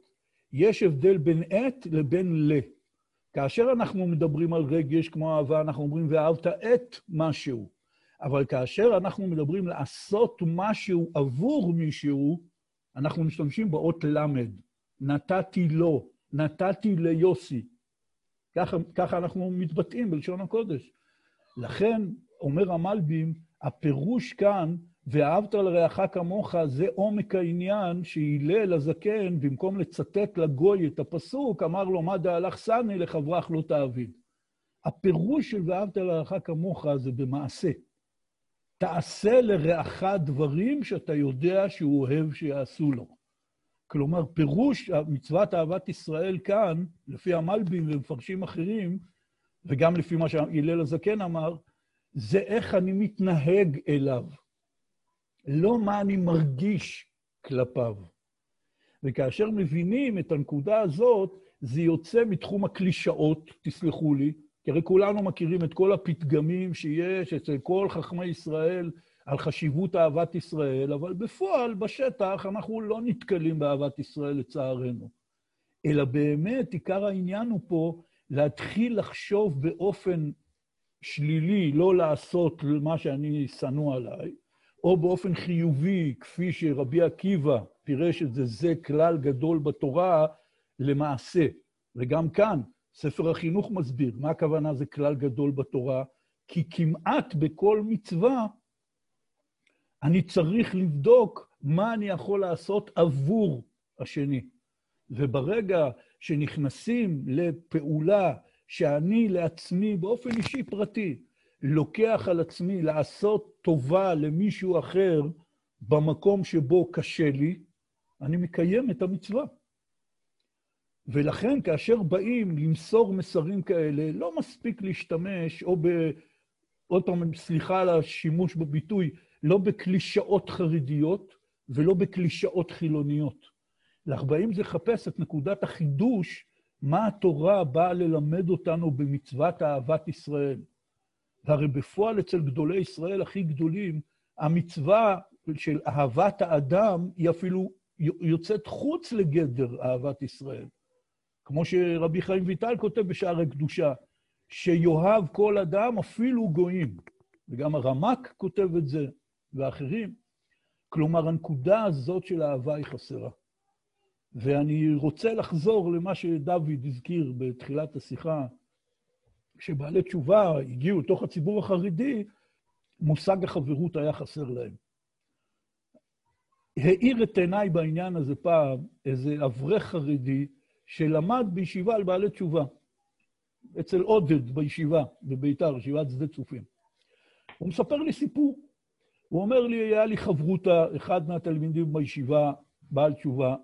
יש הבדל בין את לבין ל. כאשר אנחנו מדברים על רגש כמו אהבה, אנחנו אומרים ואהבת את משהו. אבל כאשר אנחנו מדברים לעשות משהו עבור מישהו, אנחנו משתמשים באות למד. נתתי לו, נתתי ליוסי. ככה, ככה אנחנו מתבטאים בלשון הקודש. לכן, אומר המלבים, הפירוש כאן, ואהבת לרעך כמוך, זה עומק העניין שהלל הזקן, במקום לצטט לגוי את הפסוק, אמר לו, מה דהלך סני לחברך לא תעביד. הפירוש של ואהבת לרעך כמוך זה במעשה. תעשה לרעך דברים שאתה יודע שהוא אוהב שיעשו לו. כלומר, פירוש מצוות אהבת ישראל כאן, לפי המלבים ומפרשים אחרים, וגם לפי מה שהלל הזקן אמר, זה איך אני מתנהג אליו, לא מה אני מרגיש כלפיו. וכאשר מבינים את הנקודה הזאת, זה יוצא מתחום הקלישאות, תסלחו לי, כי הרי כולנו מכירים את כל הפתגמים שיש אצל כל חכמי ישראל על חשיבות אהבת ישראל, אבל בפועל, בשטח, אנחנו לא נתקלים באהבת ישראל לצערנו. אלא באמת, עיקר העניין הוא פה להתחיל לחשוב באופן שלילי, לא לעשות מה שאני שנוא עליי, או באופן חיובי, כפי שרבי עקיבא פירש את זה, זה כלל גדול בתורה למעשה. וגם כאן, ספר החינוך מסביר מה הכוונה זה כלל גדול בתורה, כי כמעט בכל מצווה אני צריך לבדוק מה אני יכול לעשות עבור השני. וברגע שנכנסים לפעולה שאני לעצמי, באופן אישי פרטי, לוקח על עצמי לעשות טובה למישהו אחר במקום שבו קשה לי, אני מקיים את המצווה. ולכן כאשר באים למסור מסרים כאלה, לא מספיק להשתמש, או ב... עוד פעם, סליחה על השימוש בביטוי, לא בקלישאות חרדיות ולא בקלישאות חילוניות. לך באים זה לחפש את נקודת החידוש, מה התורה באה ללמד אותנו במצוות אהבת ישראל. והרי בפועל אצל גדולי ישראל הכי גדולים, המצווה של אהבת האדם היא אפילו יוצאת חוץ לגדר אהבת ישראל. כמו שרבי חיים ויטל כותב בשער הקדושה, שיאהב כל אדם, אפילו גויים. וגם הרמק כותב את זה, ואחרים. כלומר, הנקודה הזאת של אהבה היא חסרה. ואני רוצה לחזור למה שדוד הזכיר בתחילת השיחה, כשבעלי תשובה הגיעו לתוך הציבור החרדי, מושג החברות היה חסר להם. האיר את עיניי בעניין הזה פעם איזה אברך חרדי שלמד בישיבה על בעלי תשובה, אצל עודד בישיבה בביתר, ישיבת שדה צופים. הוא מספר לי סיפור. הוא אומר לי, היה לי חברותה, אחד מהתלמידים בישיבה, בעל תשובה,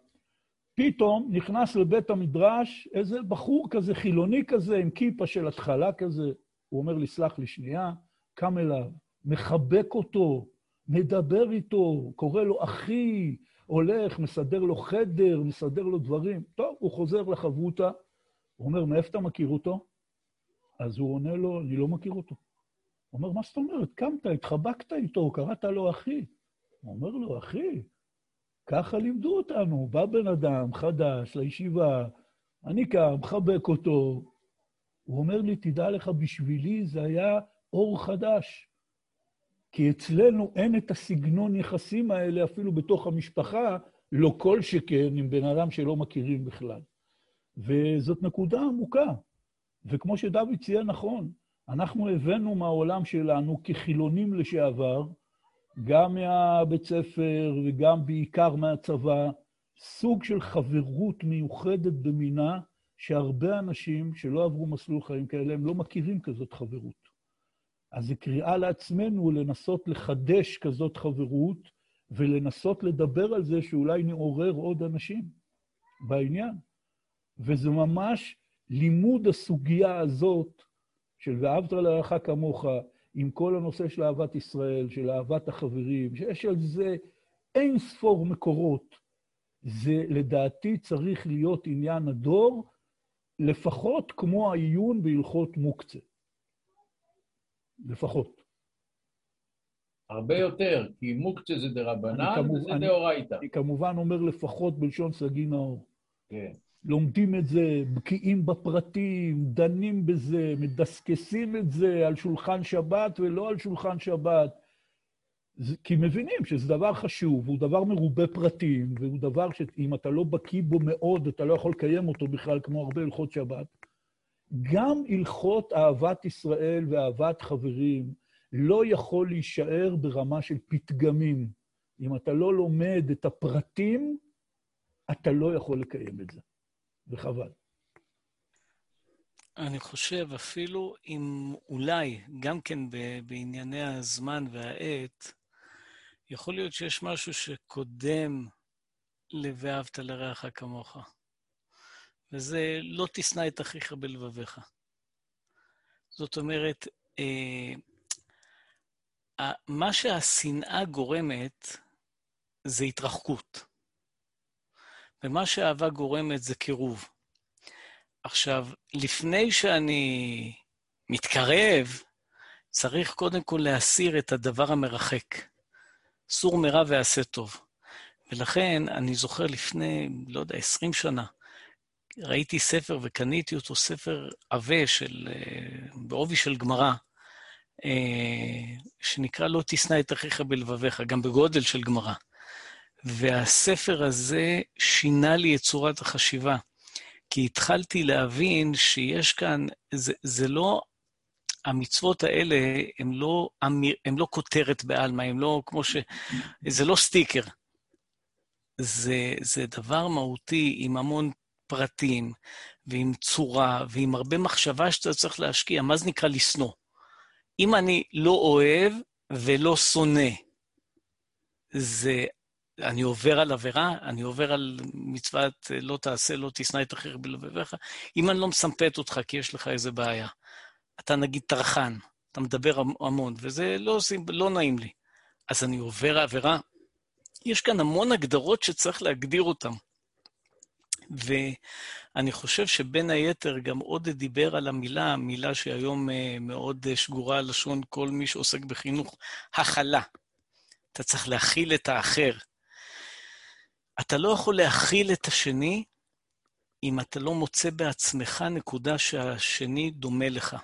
פתאום נכנס לבית המדרש איזה בחור כזה, חילוני כזה, עם כיפה של התחלה כזה. הוא אומר לי, סלח לי שנייה, קם אליו, מחבק אותו, מדבר איתו, קורא לו אחי, הולך, מסדר לו חדר, מסדר לו דברים. טוב, הוא חוזר לחברותא, הוא אומר, מאיפה אתה מכיר אותו? אז הוא עונה לו, אני לא מכיר אותו. הוא אומר, מה זאת אומרת? קמת, התחבקת איתו, קראת לו אחי. הוא אומר לו, אחי, ככה לימדו אותנו. בא בן אדם חדש לישיבה, אני קם, מחבק אותו. הוא אומר לי, תדע לך, בשבילי זה היה אור חדש. כי אצלנו אין את הסגנון יחסים האלה אפילו בתוך המשפחה, לא כל שכן עם בן אדם שלא מכירים בכלל. וזאת נקודה עמוקה. וכמו שדוד ציין נכון, אנחנו הבאנו מהעולם שלנו כחילונים לשעבר, גם מהבית ספר וגם בעיקר מהצבא, סוג של חברות מיוחדת במינה, שהרבה אנשים שלא עברו מסלול חיים כאלה, הם לא מכירים כזאת חברות. אז זו קריאה לעצמנו לנסות לחדש כזאת חברות, ולנסות לדבר על זה שאולי נעורר עוד אנשים בעניין. וזה ממש לימוד הסוגיה הזאת של ואהבת לרעך כמוך, עם כל הנושא של אהבת ישראל, של אהבת החברים, שיש על זה אין ספור מקורות. זה לדעתי צריך להיות עניין הדור, לפחות כמו העיון בהלכות מוקצה. לפחות. הרבה יותר, כי מוקצה זה דרבנן וזה דאורייתא. אני כמובן אומר לפחות בלשון סגי נאור. כן. לומדים את זה, בקיאים בפרטים, דנים בזה, מדסקסים את זה על שולחן שבת ולא על שולחן שבת. כי מבינים שזה דבר חשוב, הוא דבר מרובה פרטים, והוא דבר שאם אתה לא בקיא בו מאוד, אתה לא יכול לקיים אותו בכלל, כמו הרבה הלכות שבת. גם הלכות אהבת ישראל ואהבת חברים לא יכול להישאר ברמה של פתגמים. אם אתה לא לומד את הפרטים, אתה לא יכול לקיים את זה, וחבל. אני חושב אפילו אם אולי, גם כן בענייני הזמן והעת, יכול להיות שיש משהו שקודם ל"ואהבת לרעך כמוך", וזה לא תשנא את אחיך בלבביך. זאת אומרת, אה, מה שהשנאה גורמת זה התרחקות, ומה שאהבה גורמת זה קירוב. עכשיו, לפני שאני מתקרב, צריך קודם כל להסיר את הדבר המרחק. סור מרע ועשה טוב. ולכן, אני זוכר לפני, לא יודע, 20 שנה, ראיתי ספר וקניתי אותו, ספר עבה של, אה, בעובי של גמרא, אה, שנקרא לא תשנא את אחיך בלבביך, גם בגודל של גמרא. והספר הזה שינה לי את צורת החשיבה, כי התחלתי להבין שיש כאן, זה, זה לא המצוות האלה הן לא, הם לא כותרת בעלמא, הם לא כמו ש... זה לא סטיקר. זה, זה דבר מהותי עם המון פרטים, ועם צורה, ועם הרבה מחשבה שאתה צריך להשקיע. מה זה נקרא לשנוא? אם אני לא אוהב ולא שונא, זה... אני עובר על עבירה, אני עובר על מצוות לא תעשה, לא תשנא את אחר בלבביך. אם אני לא מסמפת אותך כי יש לך איזה בעיה, אתה נגיד טרחן, אתה מדבר המון, וזה לא, לא נעים לי. אז אני עובר עבירה. יש כאן המון הגדרות שצריך להגדיר אותן. ואני חושב שבין היתר גם עוד דיבר על המילה, מילה שהיום אה, מאוד אה, שגורה על לשון כל מי שעוסק בחינוך, הכלה. אתה צריך להכיל את האחר. אתה לא יכול להכיל את השני אם אתה לא מוצא בעצמך נקודה שהשני דומה לך.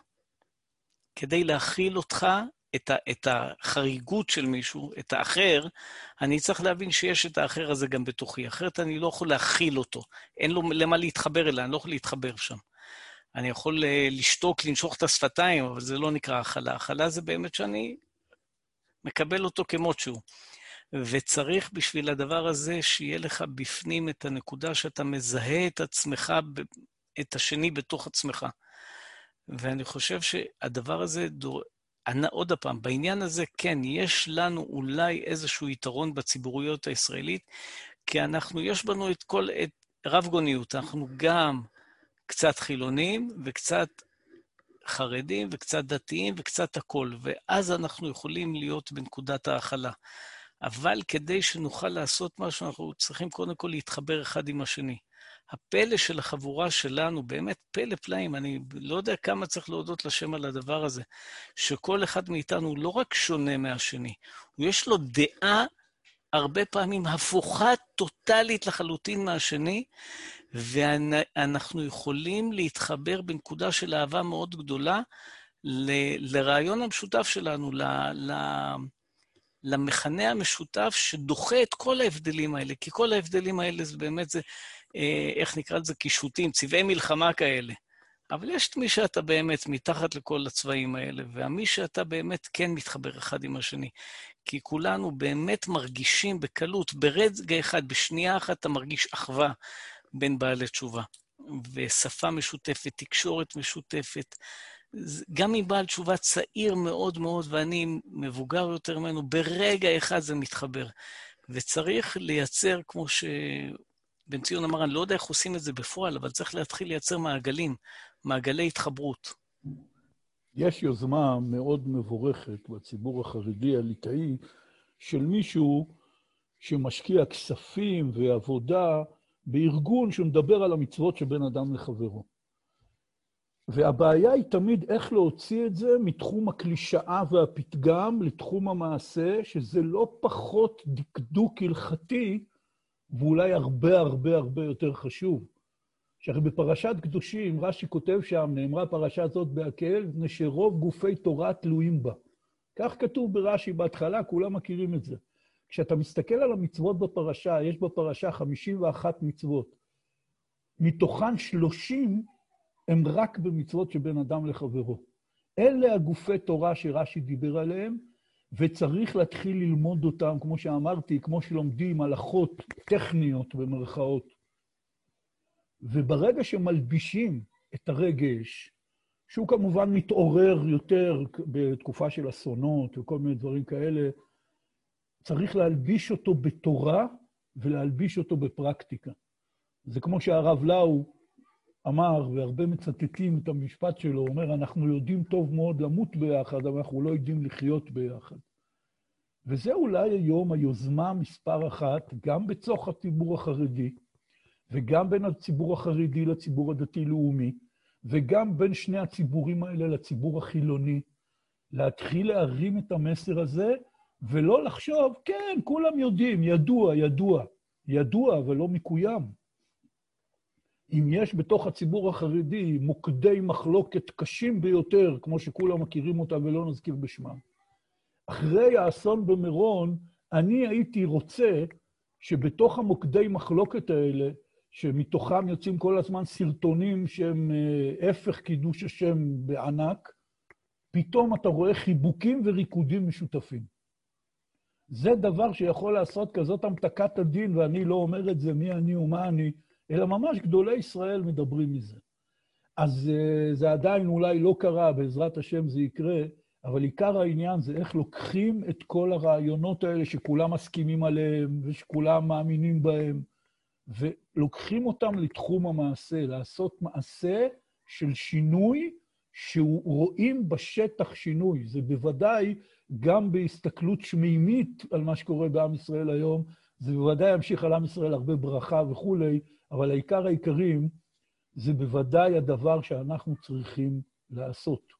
כדי להכיל אותך, את, ה, את החריגות של מישהו, את האחר, אני צריך להבין שיש את האחר הזה גם בתוכי, אחרת אני לא יכול להכיל אותו. אין לו למה להתחבר אליי, אני לא יכול להתחבר שם. אני יכול אה, לשתוק, לנשוך את השפתיים, אבל זה לא נקרא הכלה. הכלה זה באמת שאני מקבל אותו כמות שהוא. וצריך בשביל הדבר הזה שיהיה לך בפנים את הנקודה שאתה מזהה את עצמך, את השני בתוך עצמך. ואני חושב שהדבר הזה, דור... עוד פעם, בעניין הזה, כן, יש לנו אולי איזשהו יתרון בציבוריות הישראלית, כי אנחנו, יש בנו את כל, את רב גוניות, אנחנו גם קצת חילונים וקצת חרדים וקצת דתיים וקצת הכול, ואז אנחנו יכולים להיות בנקודת ההכלה. אבל כדי שנוכל לעשות משהו, אנחנו צריכים קודם כל להתחבר אחד עם השני. הפלא של החבורה שלנו, באמת פלא פלאים, אני לא יודע כמה צריך להודות לשם על הדבר הזה, שכל אחד מאיתנו הוא לא רק שונה מהשני, יש לו דעה הרבה פעמים הפוכה טוטאלית לחלוטין מהשני, ואנחנו יכולים להתחבר בנקודה של אהבה מאוד גדולה ל- לרעיון המשותף שלנו, ל- ל- למכנה המשותף שדוחה את כל ההבדלים האלה, כי כל ההבדלים האלה זה באמת, זה אה, איך נקרא לזה, קישוטים, צבעי מלחמה כאלה. אבל יש את מי שאתה באמת מתחת לכל הצבעים האלה, והמי שאתה באמת כן מתחבר אחד עם השני. כי כולנו באמת מרגישים בקלות, ברגע אחד, בשנייה אחת, אתה מרגיש אחווה בין בעלי תשובה. ושפה משותפת, תקשורת משותפת. גם אם בעל תשובה צעיר מאוד מאוד ואני מבוגר יותר ממנו, ברגע אחד זה מתחבר. וצריך לייצר, כמו ש... בן ציון אמר, אני לא יודע איך עושים את זה בפועל, אבל צריך להתחיל לייצר מעגלים, מעגלי התחברות. יש יוזמה מאוד מבורכת בציבור החרדי הליטאי של מישהו שמשקיע כספים ועבודה בארגון שמדבר על המצוות שבין אדם לחברו. והבעיה היא תמיד איך להוציא את זה מתחום הקלישאה והפתגם לתחום המעשה, שזה לא פחות דקדוק הלכתי, ואולי הרבה הרבה הרבה יותר חשוב. שהרי בפרשת קדושים, רש"י כותב שם, נאמרה פרשה זאת בהקל, מפני שרוב גופי תורה תלויים בה. כך כתוב ברש"י בהתחלה, כולם מכירים את זה. כשאתה מסתכל על המצוות בפרשה, יש בפרשה 51 מצוות. מתוכן 30 הם רק במצוות שבין אדם לחברו. אלה הגופי תורה שרש"י דיבר עליהם, וצריך להתחיל ללמוד אותם, כמו שאמרתי, כמו שלומדים הלכות טכניות במרכאות. וברגע שמלבישים את הרגש, שהוא כמובן מתעורר יותר בתקופה של אסונות וכל מיני דברים כאלה, צריך להלביש אותו בתורה ולהלביש אותו בפרקטיקה. זה כמו שהרב לאו אמר, והרבה מצטטים את המשפט שלו, הוא אומר, אנחנו יודעים טוב מאוד למות ביחד, אבל אנחנו לא יודעים לחיות ביחד. וזה אולי היום היוזמה מספר אחת, גם בתוך הציבור החרדי, וגם בין הציבור החרדי לציבור הדתי-לאומי, וגם בין שני הציבורים האלה לציבור החילוני, להתחיל להרים את המסר הזה, ולא לחשוב, כן, כולם יודעים, ידוע, ידוע. ידוע, אבל לא מקוים. אם יש בתוך הציבור החרדי מוקדי מחלוקת קשים ביותר, כמו שכולם מכירים אותם ולא נזכיר בשמם, אחרי האסון במירון, אני הייתי רוצה שבתוך המוקדי מחלוקת האלה, שמתוכם יוצאים כל הזמן סרטונים שהם אה, הפך קידוש השם בענק, פתאום אתה רואה חיבוקים וריקודים משותפים. זה דבר שיכול לעשות כזאת המתקת הדין, ואני לא אומר את זה מי אני ומה אני, אלא ממש גדולי ישראל מדברים מזה. אז uh, זה עדיין אולי לא קרה, בעזרת השם זה יקרה, אבל עיקר העניין זה איך לוקחים את כל הרעיונות האלה שכולם מסכימים עליהם ושכולם מאמינים בהם, ולוקחים אותם לתחום המעשה, לעשות מעשה של שינוי שרואים בשטח שינוי. זה בוודאי גם בהסתכלות שמימית על מה שקורה בעם ישראל היום, זה בוודאי ימשיך על עם ישראל הרבה ברכה וכולי, אבל העיקר העיקרים זה בוודאי הדבר שאנחנו צריכים לעשות.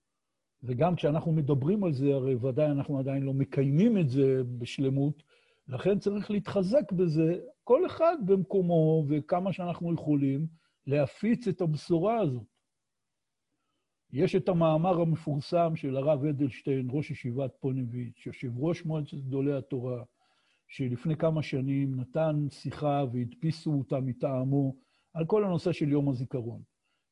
וגם כשאנחנו מדברים על זה, הרי ודאי אנחנו עדיין לא מקיימים את זה בשלמות, לכן צריך להתחזק בזה, כל אחד במקומו וכמה שאנחנו יכולים, להפיץ את הבשורה הזאת. יש את המאמר המפורסם של הרב אדלשטיין, ראש ישיבת פוניביץ', יושב ראש מועצת גדולי התורה, שלפני כמה שנים נתן שיחה והדפיסו אותה מטעמו על כל הנושא של יום הזיכרון.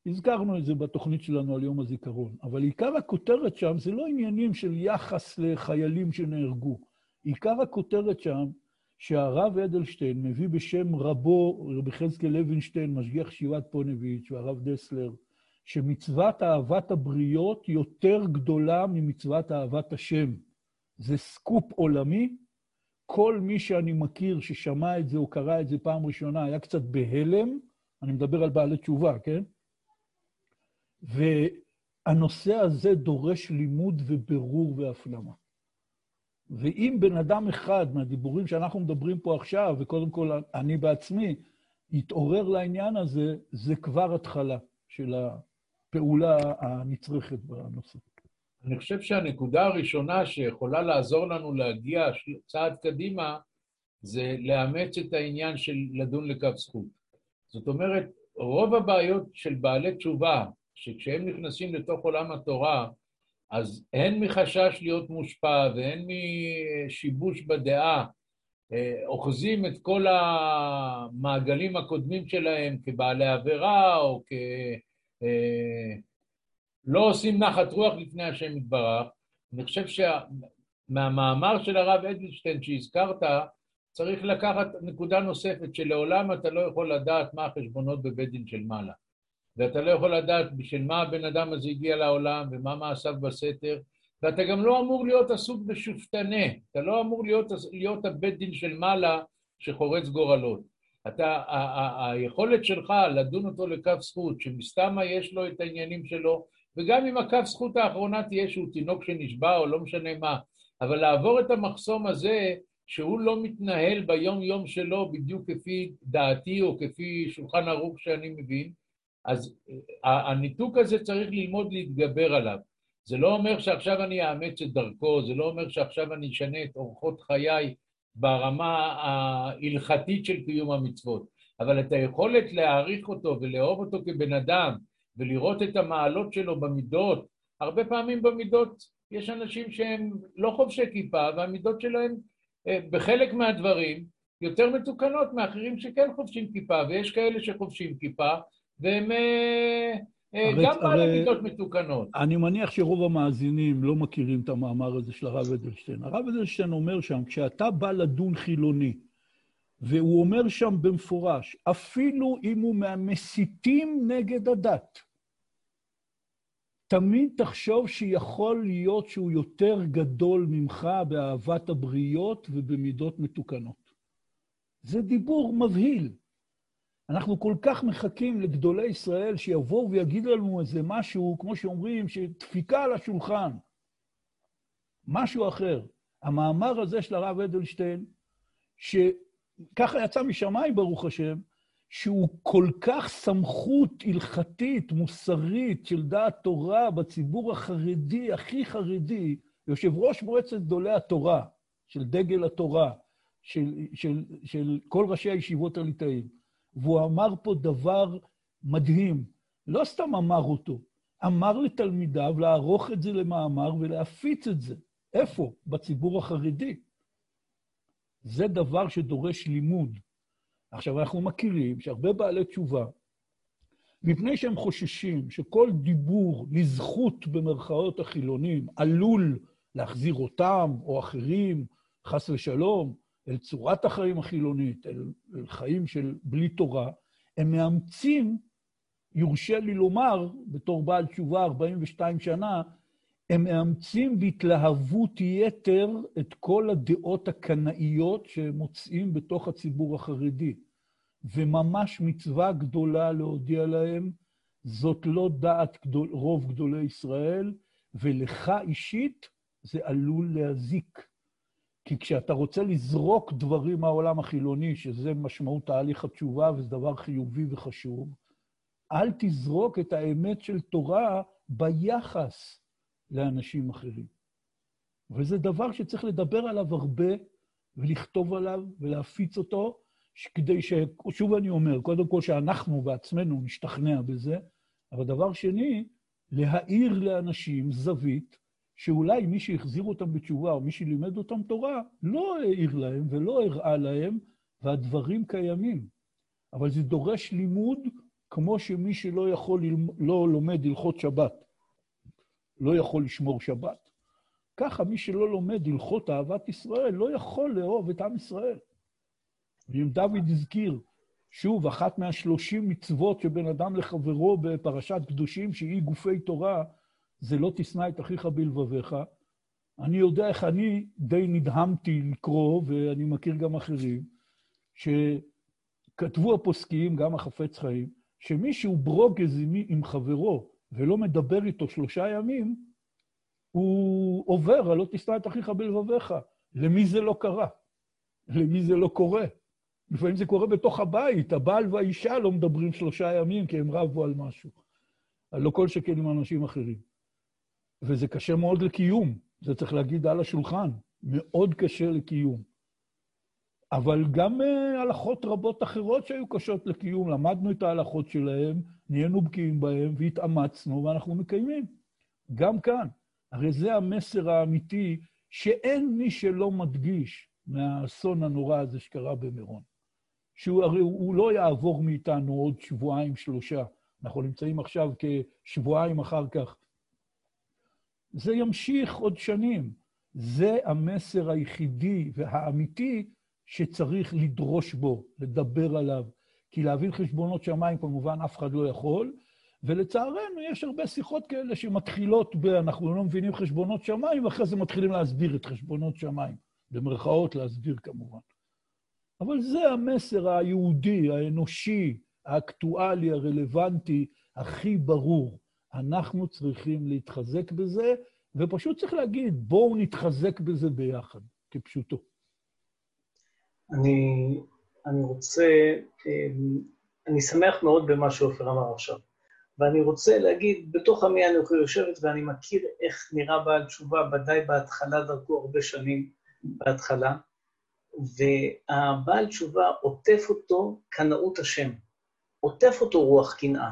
הזכרנו את זה בתוכנית שלנו על יום הזיכרון, אבל עיקר הכותרת שם זה לא עניינים של יחס לחיילים שנהרגו. עיקר הכותרת שם, שהרב אדלשטיין מביא בשם רבו, רבי חזקאל לוינשטיין, משגיח שיבת פוניביץ' והרב דסלר, שמצוות אהבת הבריות יותר גדולה ממצוות אהבת השם. זה סקופ עולמי. כל מי שאני מכיר ששמע את זה או קרא את זה פעם ראשונה היה קצת בהלם, אני מדבר על בעלי תשובה, כן? והנושא הזה דורש לימוד ובירור והפנמה. ואם בן אדם אחד מהדיבורים שאנחנו מדברים פה עכשיו, וקודם כל אני בעצמי, יתעורר לעניין הזה, זה כבר התחלה של הפעולה הנצרכת בנושא. אני חושב שהנקודה הראשונה שיכולה לעזור לנו להגיע צעד קדימה, זה לאמץ את העניין של לדון לכף זכות. זאת אומרת, רוב הבעיות של בעלי תשובה, שכשהם נכנסים לתוך עולם התורה, אז הן מחשש להיות מושפע והן משיבוש בדעה, אה, אוחזים את כל המעגלים הקודמים שלהם כבעלי עבירה או כ... לא עושים נחת רוח לפני השם יתברך. אני חושב שמהמאמר של הרב אדלשטיין שהזכרת, צריך לקחת נקודה נוספת, שלעולם אתה לא יכול לדעת מה החשבונות בבית דין של מעלה. ואתה לא יכול לדעת בשביל מה הבן אדם הזה הגיע לעולם ומה מעשיו בסתר, ואתה גם לא אמור להיות עסוק בשופטנה, אתה לא אמור להיות, להיות הבית דין של מעלה שחורץ גורלות. אתה, ה- ה- היכולת שלך לדון אותו לכף זכות, שמסתמה יש לו את העניינים שלו, וגם אם הכף זכות האחרונה תהיה שהוא תינוק שנשבע או לא משנה מה, אבל לעבור את המחסום הזה, שהוא לא מתנהל ביום יום שלו בדיוק כפי דעתי או כפי שולחן ערוך שאני מבין, אז אה, הניתוק הזה צריך ללמוד להתגבר עליו. זה לא אומר שעכשיו אני אאמץ את דרכו, זה לא אומר שעכשיו אני אשנה את אורחות חיי ברמה ההלכתית של קיום המצוות. אבל את היכולת להעריך אותו ולאהוב אותו כבן אדם ולראות את המעלות שלו במידות, הרבה פעמים במידות יש אנשים שהם לא חובשי כיפה והמידות שלהם אה, בחלק מהדברים יותר מתוקנות מאחרים שכן חובשים כיפה, ויש כאלה שחובשים כיפה והם אה, אה, גם בעלי מידות מתוקנות. אני מניח שרוב המאזינים לא מכירים את המאמר הזה של הרב אדלשטיין. הרב אדלשטיין אומר שם, כשאתה בא לדון חילוני, והוא אומר שם במפורש, אפילו אם הוא מהמסיתים נגד הדת, תמיד תחשוב שיכול להיות שהוא יותר גדול ממך באהבת הבריות ובמידות מתוקנות. זה דיבור מבהיל. אנחנו כל כך מחכים לגדולי ישראל שיבואו ויגידו לנו איזה משהו, כמו שאומרים, שדפיקה על השולחן. משהו אחר. המאמר הזה של הרב אדלשטיין, שככה יצא משמיים, ברוך השם, שהוא כל כך סמכות הלכתית, מוסרית, של דעת תורה בציבור החרדי, הכי חרדי, יושב ראש מועצת גדולי התורה, של דגל התורה, של, של, של כל ראשי הישיבות הליטאים. והוא אמר פה דבר מדהים, לא סתם אמר אותו, אמר לתלמידיו לערוך את זה למאמר ולהפיץ את זה. איפה? בציבור החרדי. זה דבר שדורש לימוד. עכשיו, אנחנו מכירים שהרבה בעלי תשובה, מפני שהם חוששים שכל דיבור לזכות במרכאות החילונים עלול להחזיר אותם או אחרים, חס ושלום, אל צורת החיים החילונית, אל, אל חיים של בלי תורה, הם מאמצים, יורשה לי לומר, בתור בעל תשובה 42 שנה, הם מאמצים בהתלהבות יתר את כל הדעות הקנאיות שהם מוצאים בתוך הציבור החרדי. וממש מצווה גדולה להודיע להם, זאת לא דעת גדול, רוב גדולי ישראל, ולך אישית זה עלול להזיק. כי כשאתה רוצה לזרוק דברים מהעולם החילוני, שזה משמעות תהליך התשובה וזה דבר חיובי וחשוב, אל תזרוק את האמת של תורה ביחס לאנשים אחרים. וזה דבר שצריך לדבר עליו הרבה, ולכתוב עליו, ולהפיץ אותו, כדי ש... שוב אני אומר, קודם כל שאנחנו בעצמנו נשתכנע בזה, אבל דבר שני, להאיר לאנשים זווית שאולי מי שהחזיר אותם בתשובה או מי שלימד אותם תורה, לא העיר להם ולא הראה להם, והדברים קיימים. אבל זה דורש לימוד כמו שמי שלא יכול, לא לומד הלכות שבת, לא יכול לשמור שבת. ככה מי שלא לומד הלכות אהבת ישראל לא יכול לאהוב את עם ישראל. ואם דוד הזכיר, שוב, אחת מהשלושים מצוות שבין אדם לחברו בפרשת קדושים, שהיא גופי תורה, זה לא תשנא את אחיך בלבביך. אני יודע איך אני די נדהמתי לקרוא, ואני מכיר גם אחרים, שכתבו הפוסקים, גם החפץ חיים, שמי שהוא ברוגז עם, חברו ולא מדבר איתו שלושה ימים, הוא עובר, הלא תשנא את אחיך בלבביך. למי זה לא קרה? למי זה לא קורה? לפעמים זה קורה בתוך הבית, הבעל והאישה לא מדברים שלושה ימים כי הם רבו על משהו. לא כל שכן עם אנשים אחרים. וזה קשה מאוד לקיום, זה צריך להגיד על השולחן, מאוד קשה לקיום. אבל גם uh, הלכות רבות אחרות שהיו קשות לקיום, למדנו את ההלכות שלהם, נהיינו בקיאים בהם והתאמצנו ואנחנו מקיימים. גם כאן. הרי זה המסר האמיתי שאין מי שלא מדגיש מהאסון הנורא הזה שקרה במירון. שהוא הרי הוא לא יעבור מאיתנו עוד שבועיים, שלושה. אנחנו נמצאים עכשיו כשבועיים אחר כך זה ימשיך עוד שנים. זה המסר היחידי והאמיתי שצריך לדרוש בו, לדבר עליו. כי להבין חשבונות שמיים כמובן אף אחד לא יכול, ולצערנו יש הרבה שיחות כאלה שמתחילות ב... אנחנו לא מבינים חשבונות שמיים, ואחרי זה מתחילים להסביר את חשבונות שמיים. במרכאות להסביר כמובן. אבל זה המסר היהודי, האנושי, האקטואלי, הרלוונטי, הכי ברור. אנחנו צריכים להתחזק בזה, ופשוט צריך להגיד, בואו נתחזק בזה ביחד, כפשוטו. אני, אני רוצה, אמ, אני שמח מאוד במה שעופר אמר עכשיו, ואני רוצה להגיד, בתוך עמי אנוכי יושבת ואני מכיר איך נראה בעל תשובה, ודאי בהתחלה דרכו הרבה שנים בהתחלה, והבעל תשובה עוטף אותו קנאות השם, עוטף אותו רוח קנאה,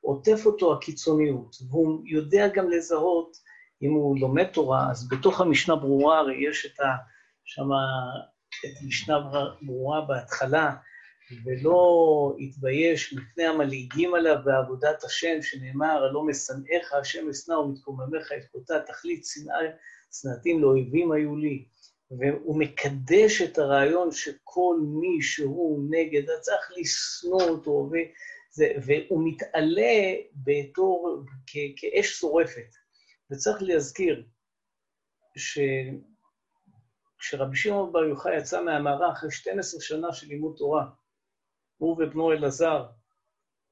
עוטף אותו הקיצוניות, והוא יודע גם לזהות, אם הוא לומד תורה, אז בתוך המשנה ברורה הרי יש את ה... שמה, את משנה ברורה בהתחלה, ולא יתבייש מפני המלעיגים עליו בעבודת השם, שנאמר, הלא משנאיך השם אשנא ומתקוממיך את קוטה, תכלית שנאה, שנאתים לאויבים היו לי. והוא מקדש את הרעיון שכל מי שהוא נגד, צריך לשנוא אותו, וזה, והוא מתעלה בתור, כ, כאש שורפת. וצריך להזכיר שכשרבי שמעון בר יוחאי יצא מהמערה אחרי 12 שנה של לימוד תורה, הוא ובנו אלעזר,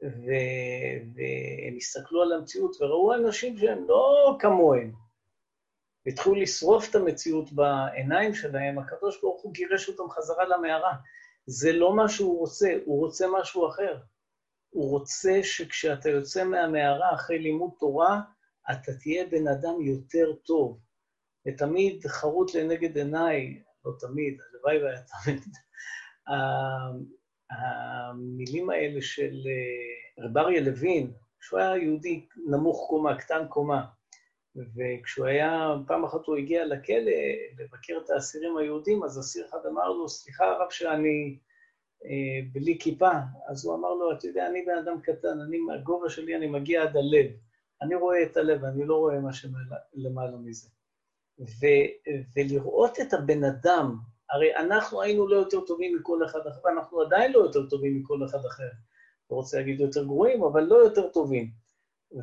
והם הסתכלו על המציאות וראו אנשים שהם לא כמוהם, והתחילו לשרוף את המציאות בעיניים שלהם, הקדוש ברוך הוא גירש אותם חזרה למערה. זה לא מה שהוא רוצה, הוא רוצה משהו אחר. הוא רוצה שכשאתה יוצא מהמערה אחרי לימוד תורה, אתה תהיה בן אדם יותר טוב. ותמיד חרוט לנגד עיניי, לא תמיד, הלוואי והיה תמיד, המילים האלה של אה, רב אריה לוין, שהוא היה יהודי נמוך קומה, קטן קומה, וכשהוא היה, פעם אחת הוא הגיע לכלא לבקר את האסירים היהודים, אז אסיר אחד אמר לו, סליחה הרב שאני אה, בלי כיפה, אז הוא אמר לו, אתה יודע, אני בן אדם קטן, אני, מהגובה שלי אני מגיע עד הלב. אני רואה את הלב, אני לא רואה מה שלמעלה מזה. ו, ולראות את הבן אדם, הרי אנחנו היינו לא יותר טובים מכל אחד אחר, ואנחנו עדיין לא יותר טובים מכל אחד אחר. לא רוצה להגיד יותר גרועים, אבל לא יותר טובים.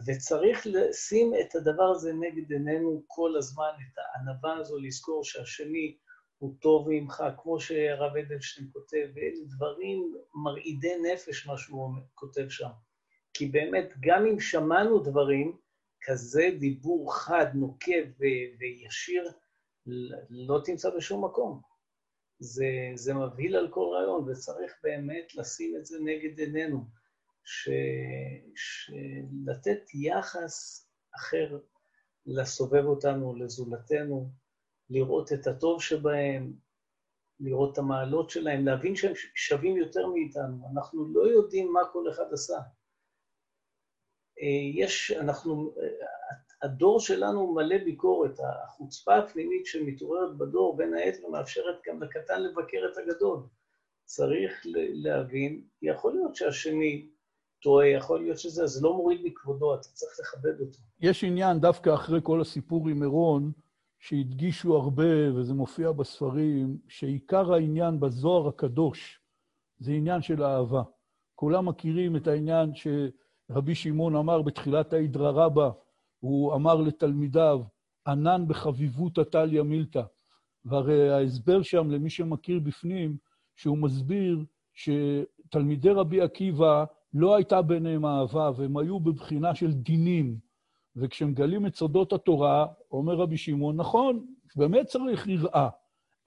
וצריך לשים את הדבר הזה נגד עינינו כל הזמן, את הענווה הזו, לזכור שהשני הוא טוב ממך, כמו שהרב אדלשטיין כותב, ואלה דברים מרעידי נפש, מה שהוא כותב שם. כי באמת, גם אם שמענו דברים, כזה דיבור חד, נוקב וישיר, לא תמצא בשום מקום. זה, זה מבהיל על כל רעיון, וצריך באמת לשים את זה נגד עינינו. ש... יחס אחר לסובב אותנו, לזולתנו, לראות את הטוב שבהם, לראות את המעלות שלהם, להבין שהם שווים יותר מאיתנו. אנחנו לא יודעים מה כל אחד עשה. אה, יש, אנחנו, הדור שלנו מלא ביקורת. החוצפה הפנימית שמתעוררת בדור, בין היתר, מאפשרת גם לקטן לבקר את הגדול. צריך להבין, יכול להיות שהשני טועה, יכול להיות שזה, זה לא מוריד מכבודו, אתה צריך לכבד אותו. יש עניין, דווקא אחרי כל הסיפור עם מירון, שהדגישו הרבה, וזה מופיע בספרים, שעיקר העניין בזוהר הקדוש זה עניין של אהבה. כולם מכירים את העניין שרבי שמעון אמר בתחילת ההידרא רבה, הוא אמר לתלמידיו, ענן בחביבות עתליה מילתא. והרי ההסבר שם, למי שמכיר בפנים, שהוא מסביר שתלמידי רבי עקיבא לא הייתה ביניהם אהבה, והם היו בבחינה של דינים. וכשמגלים את סודות התורה, אומר רבי שמעון, נכון, באמת צריך יראה,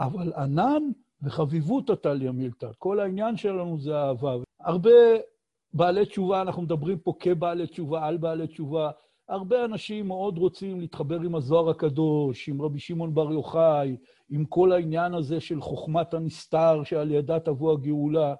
אבל ענן וחביבות עתליה מילתא. כל העניין שלנו זה אהבה. הרבה בעלי תשובה, אנחנו מדברים פה כבעלי תשובה, על בעלי תשובה, הרבה אנשים מאוד רוצים להתחבר עם הזוהר הקדוש, עם רבי שמעון בר יוחאי, עם כל העניין הזה של חוכמת הנסתר שעל ידה תבוא הגאולה.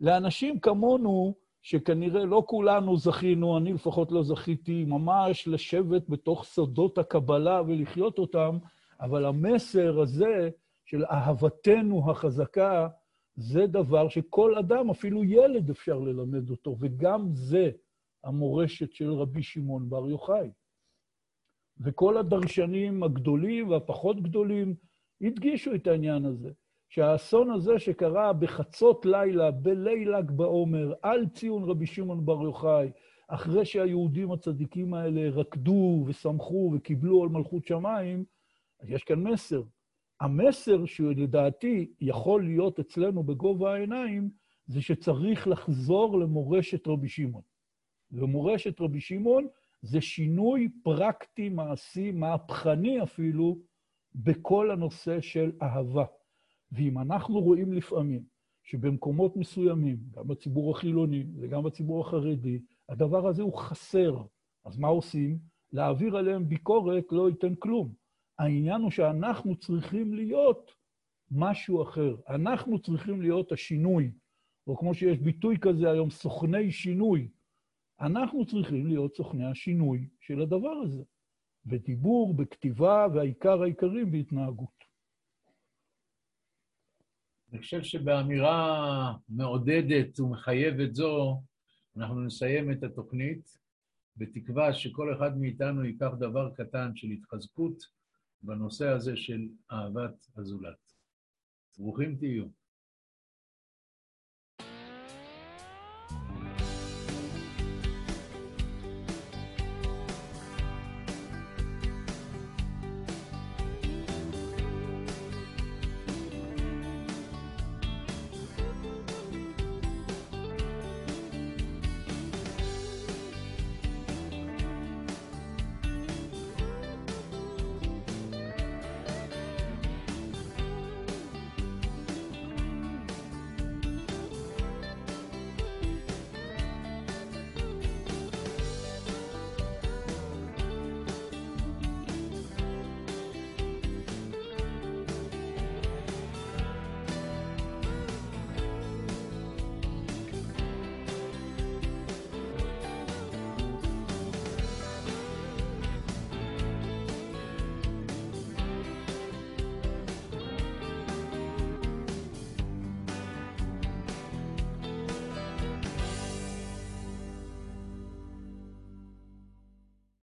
לאנשים כמונו, שכנראה לא כולנו זכינו, אני לפחות לא זכיתי, ממש לשבת בתוך סודות הקבלה ולחיות אותם, אבל המסר הזה של אהבתנו החזקה, זה דבר שכל אדם, אפילו ילד, אפשר ללמד אותו, וגם זה המורשת של רבי שמעון בר יוחאי. וכל הדרשנים הגדולים והפחות גדולים הדגישו את העניין הזה. שהאסון הזה שקרה בחצות לילה, בליל ל"ג בעומר, על ציון רבי שמעון בר יוחאי, אחרי שהיהודים הצדיקים האלה רקדו ושמחו וקיבלו על מלכות שמיים, יש כאן מסר. המסר שלדעתי יכול להיות אצלנו בגובה העיניים, זה שצריך לחזור למורשת רבי שמעון. ומורשת רבי שמעון זה שינוי פרקטי, מעשי, מהפכני אפילו, בכל הנושא של אהבה. ואם אנחנו רואים לפעמים שבמקומות מסוימים, גם בציבור החילוני וגם בציבור החרדי, הדבר הזה הוא חסר, אז מה עושים? להעביר עליהם ביקורת לא ייתן כלום. העניין הוא שאנחנו צריכים להיות משהו אחר. אנחנו צריכים להיות השינוי, או כמו שיש ביטוי כזה היום, סוכני שינוי. אנחנו צריכים להיות סוכני השינוי של הדבר הזה, בדיבור, בכתיבה, והעיקר העיקרים בהתנהגות. אני חושב שבאמירה מעודדת ומחייבת זו, אנחנו נסיים את התוכנית, בתקווה שכל אחד מאיתנו ייקח דבר קטן של התחזקות בנושא הזה של אהבת הזולת. ברוכים תהיו.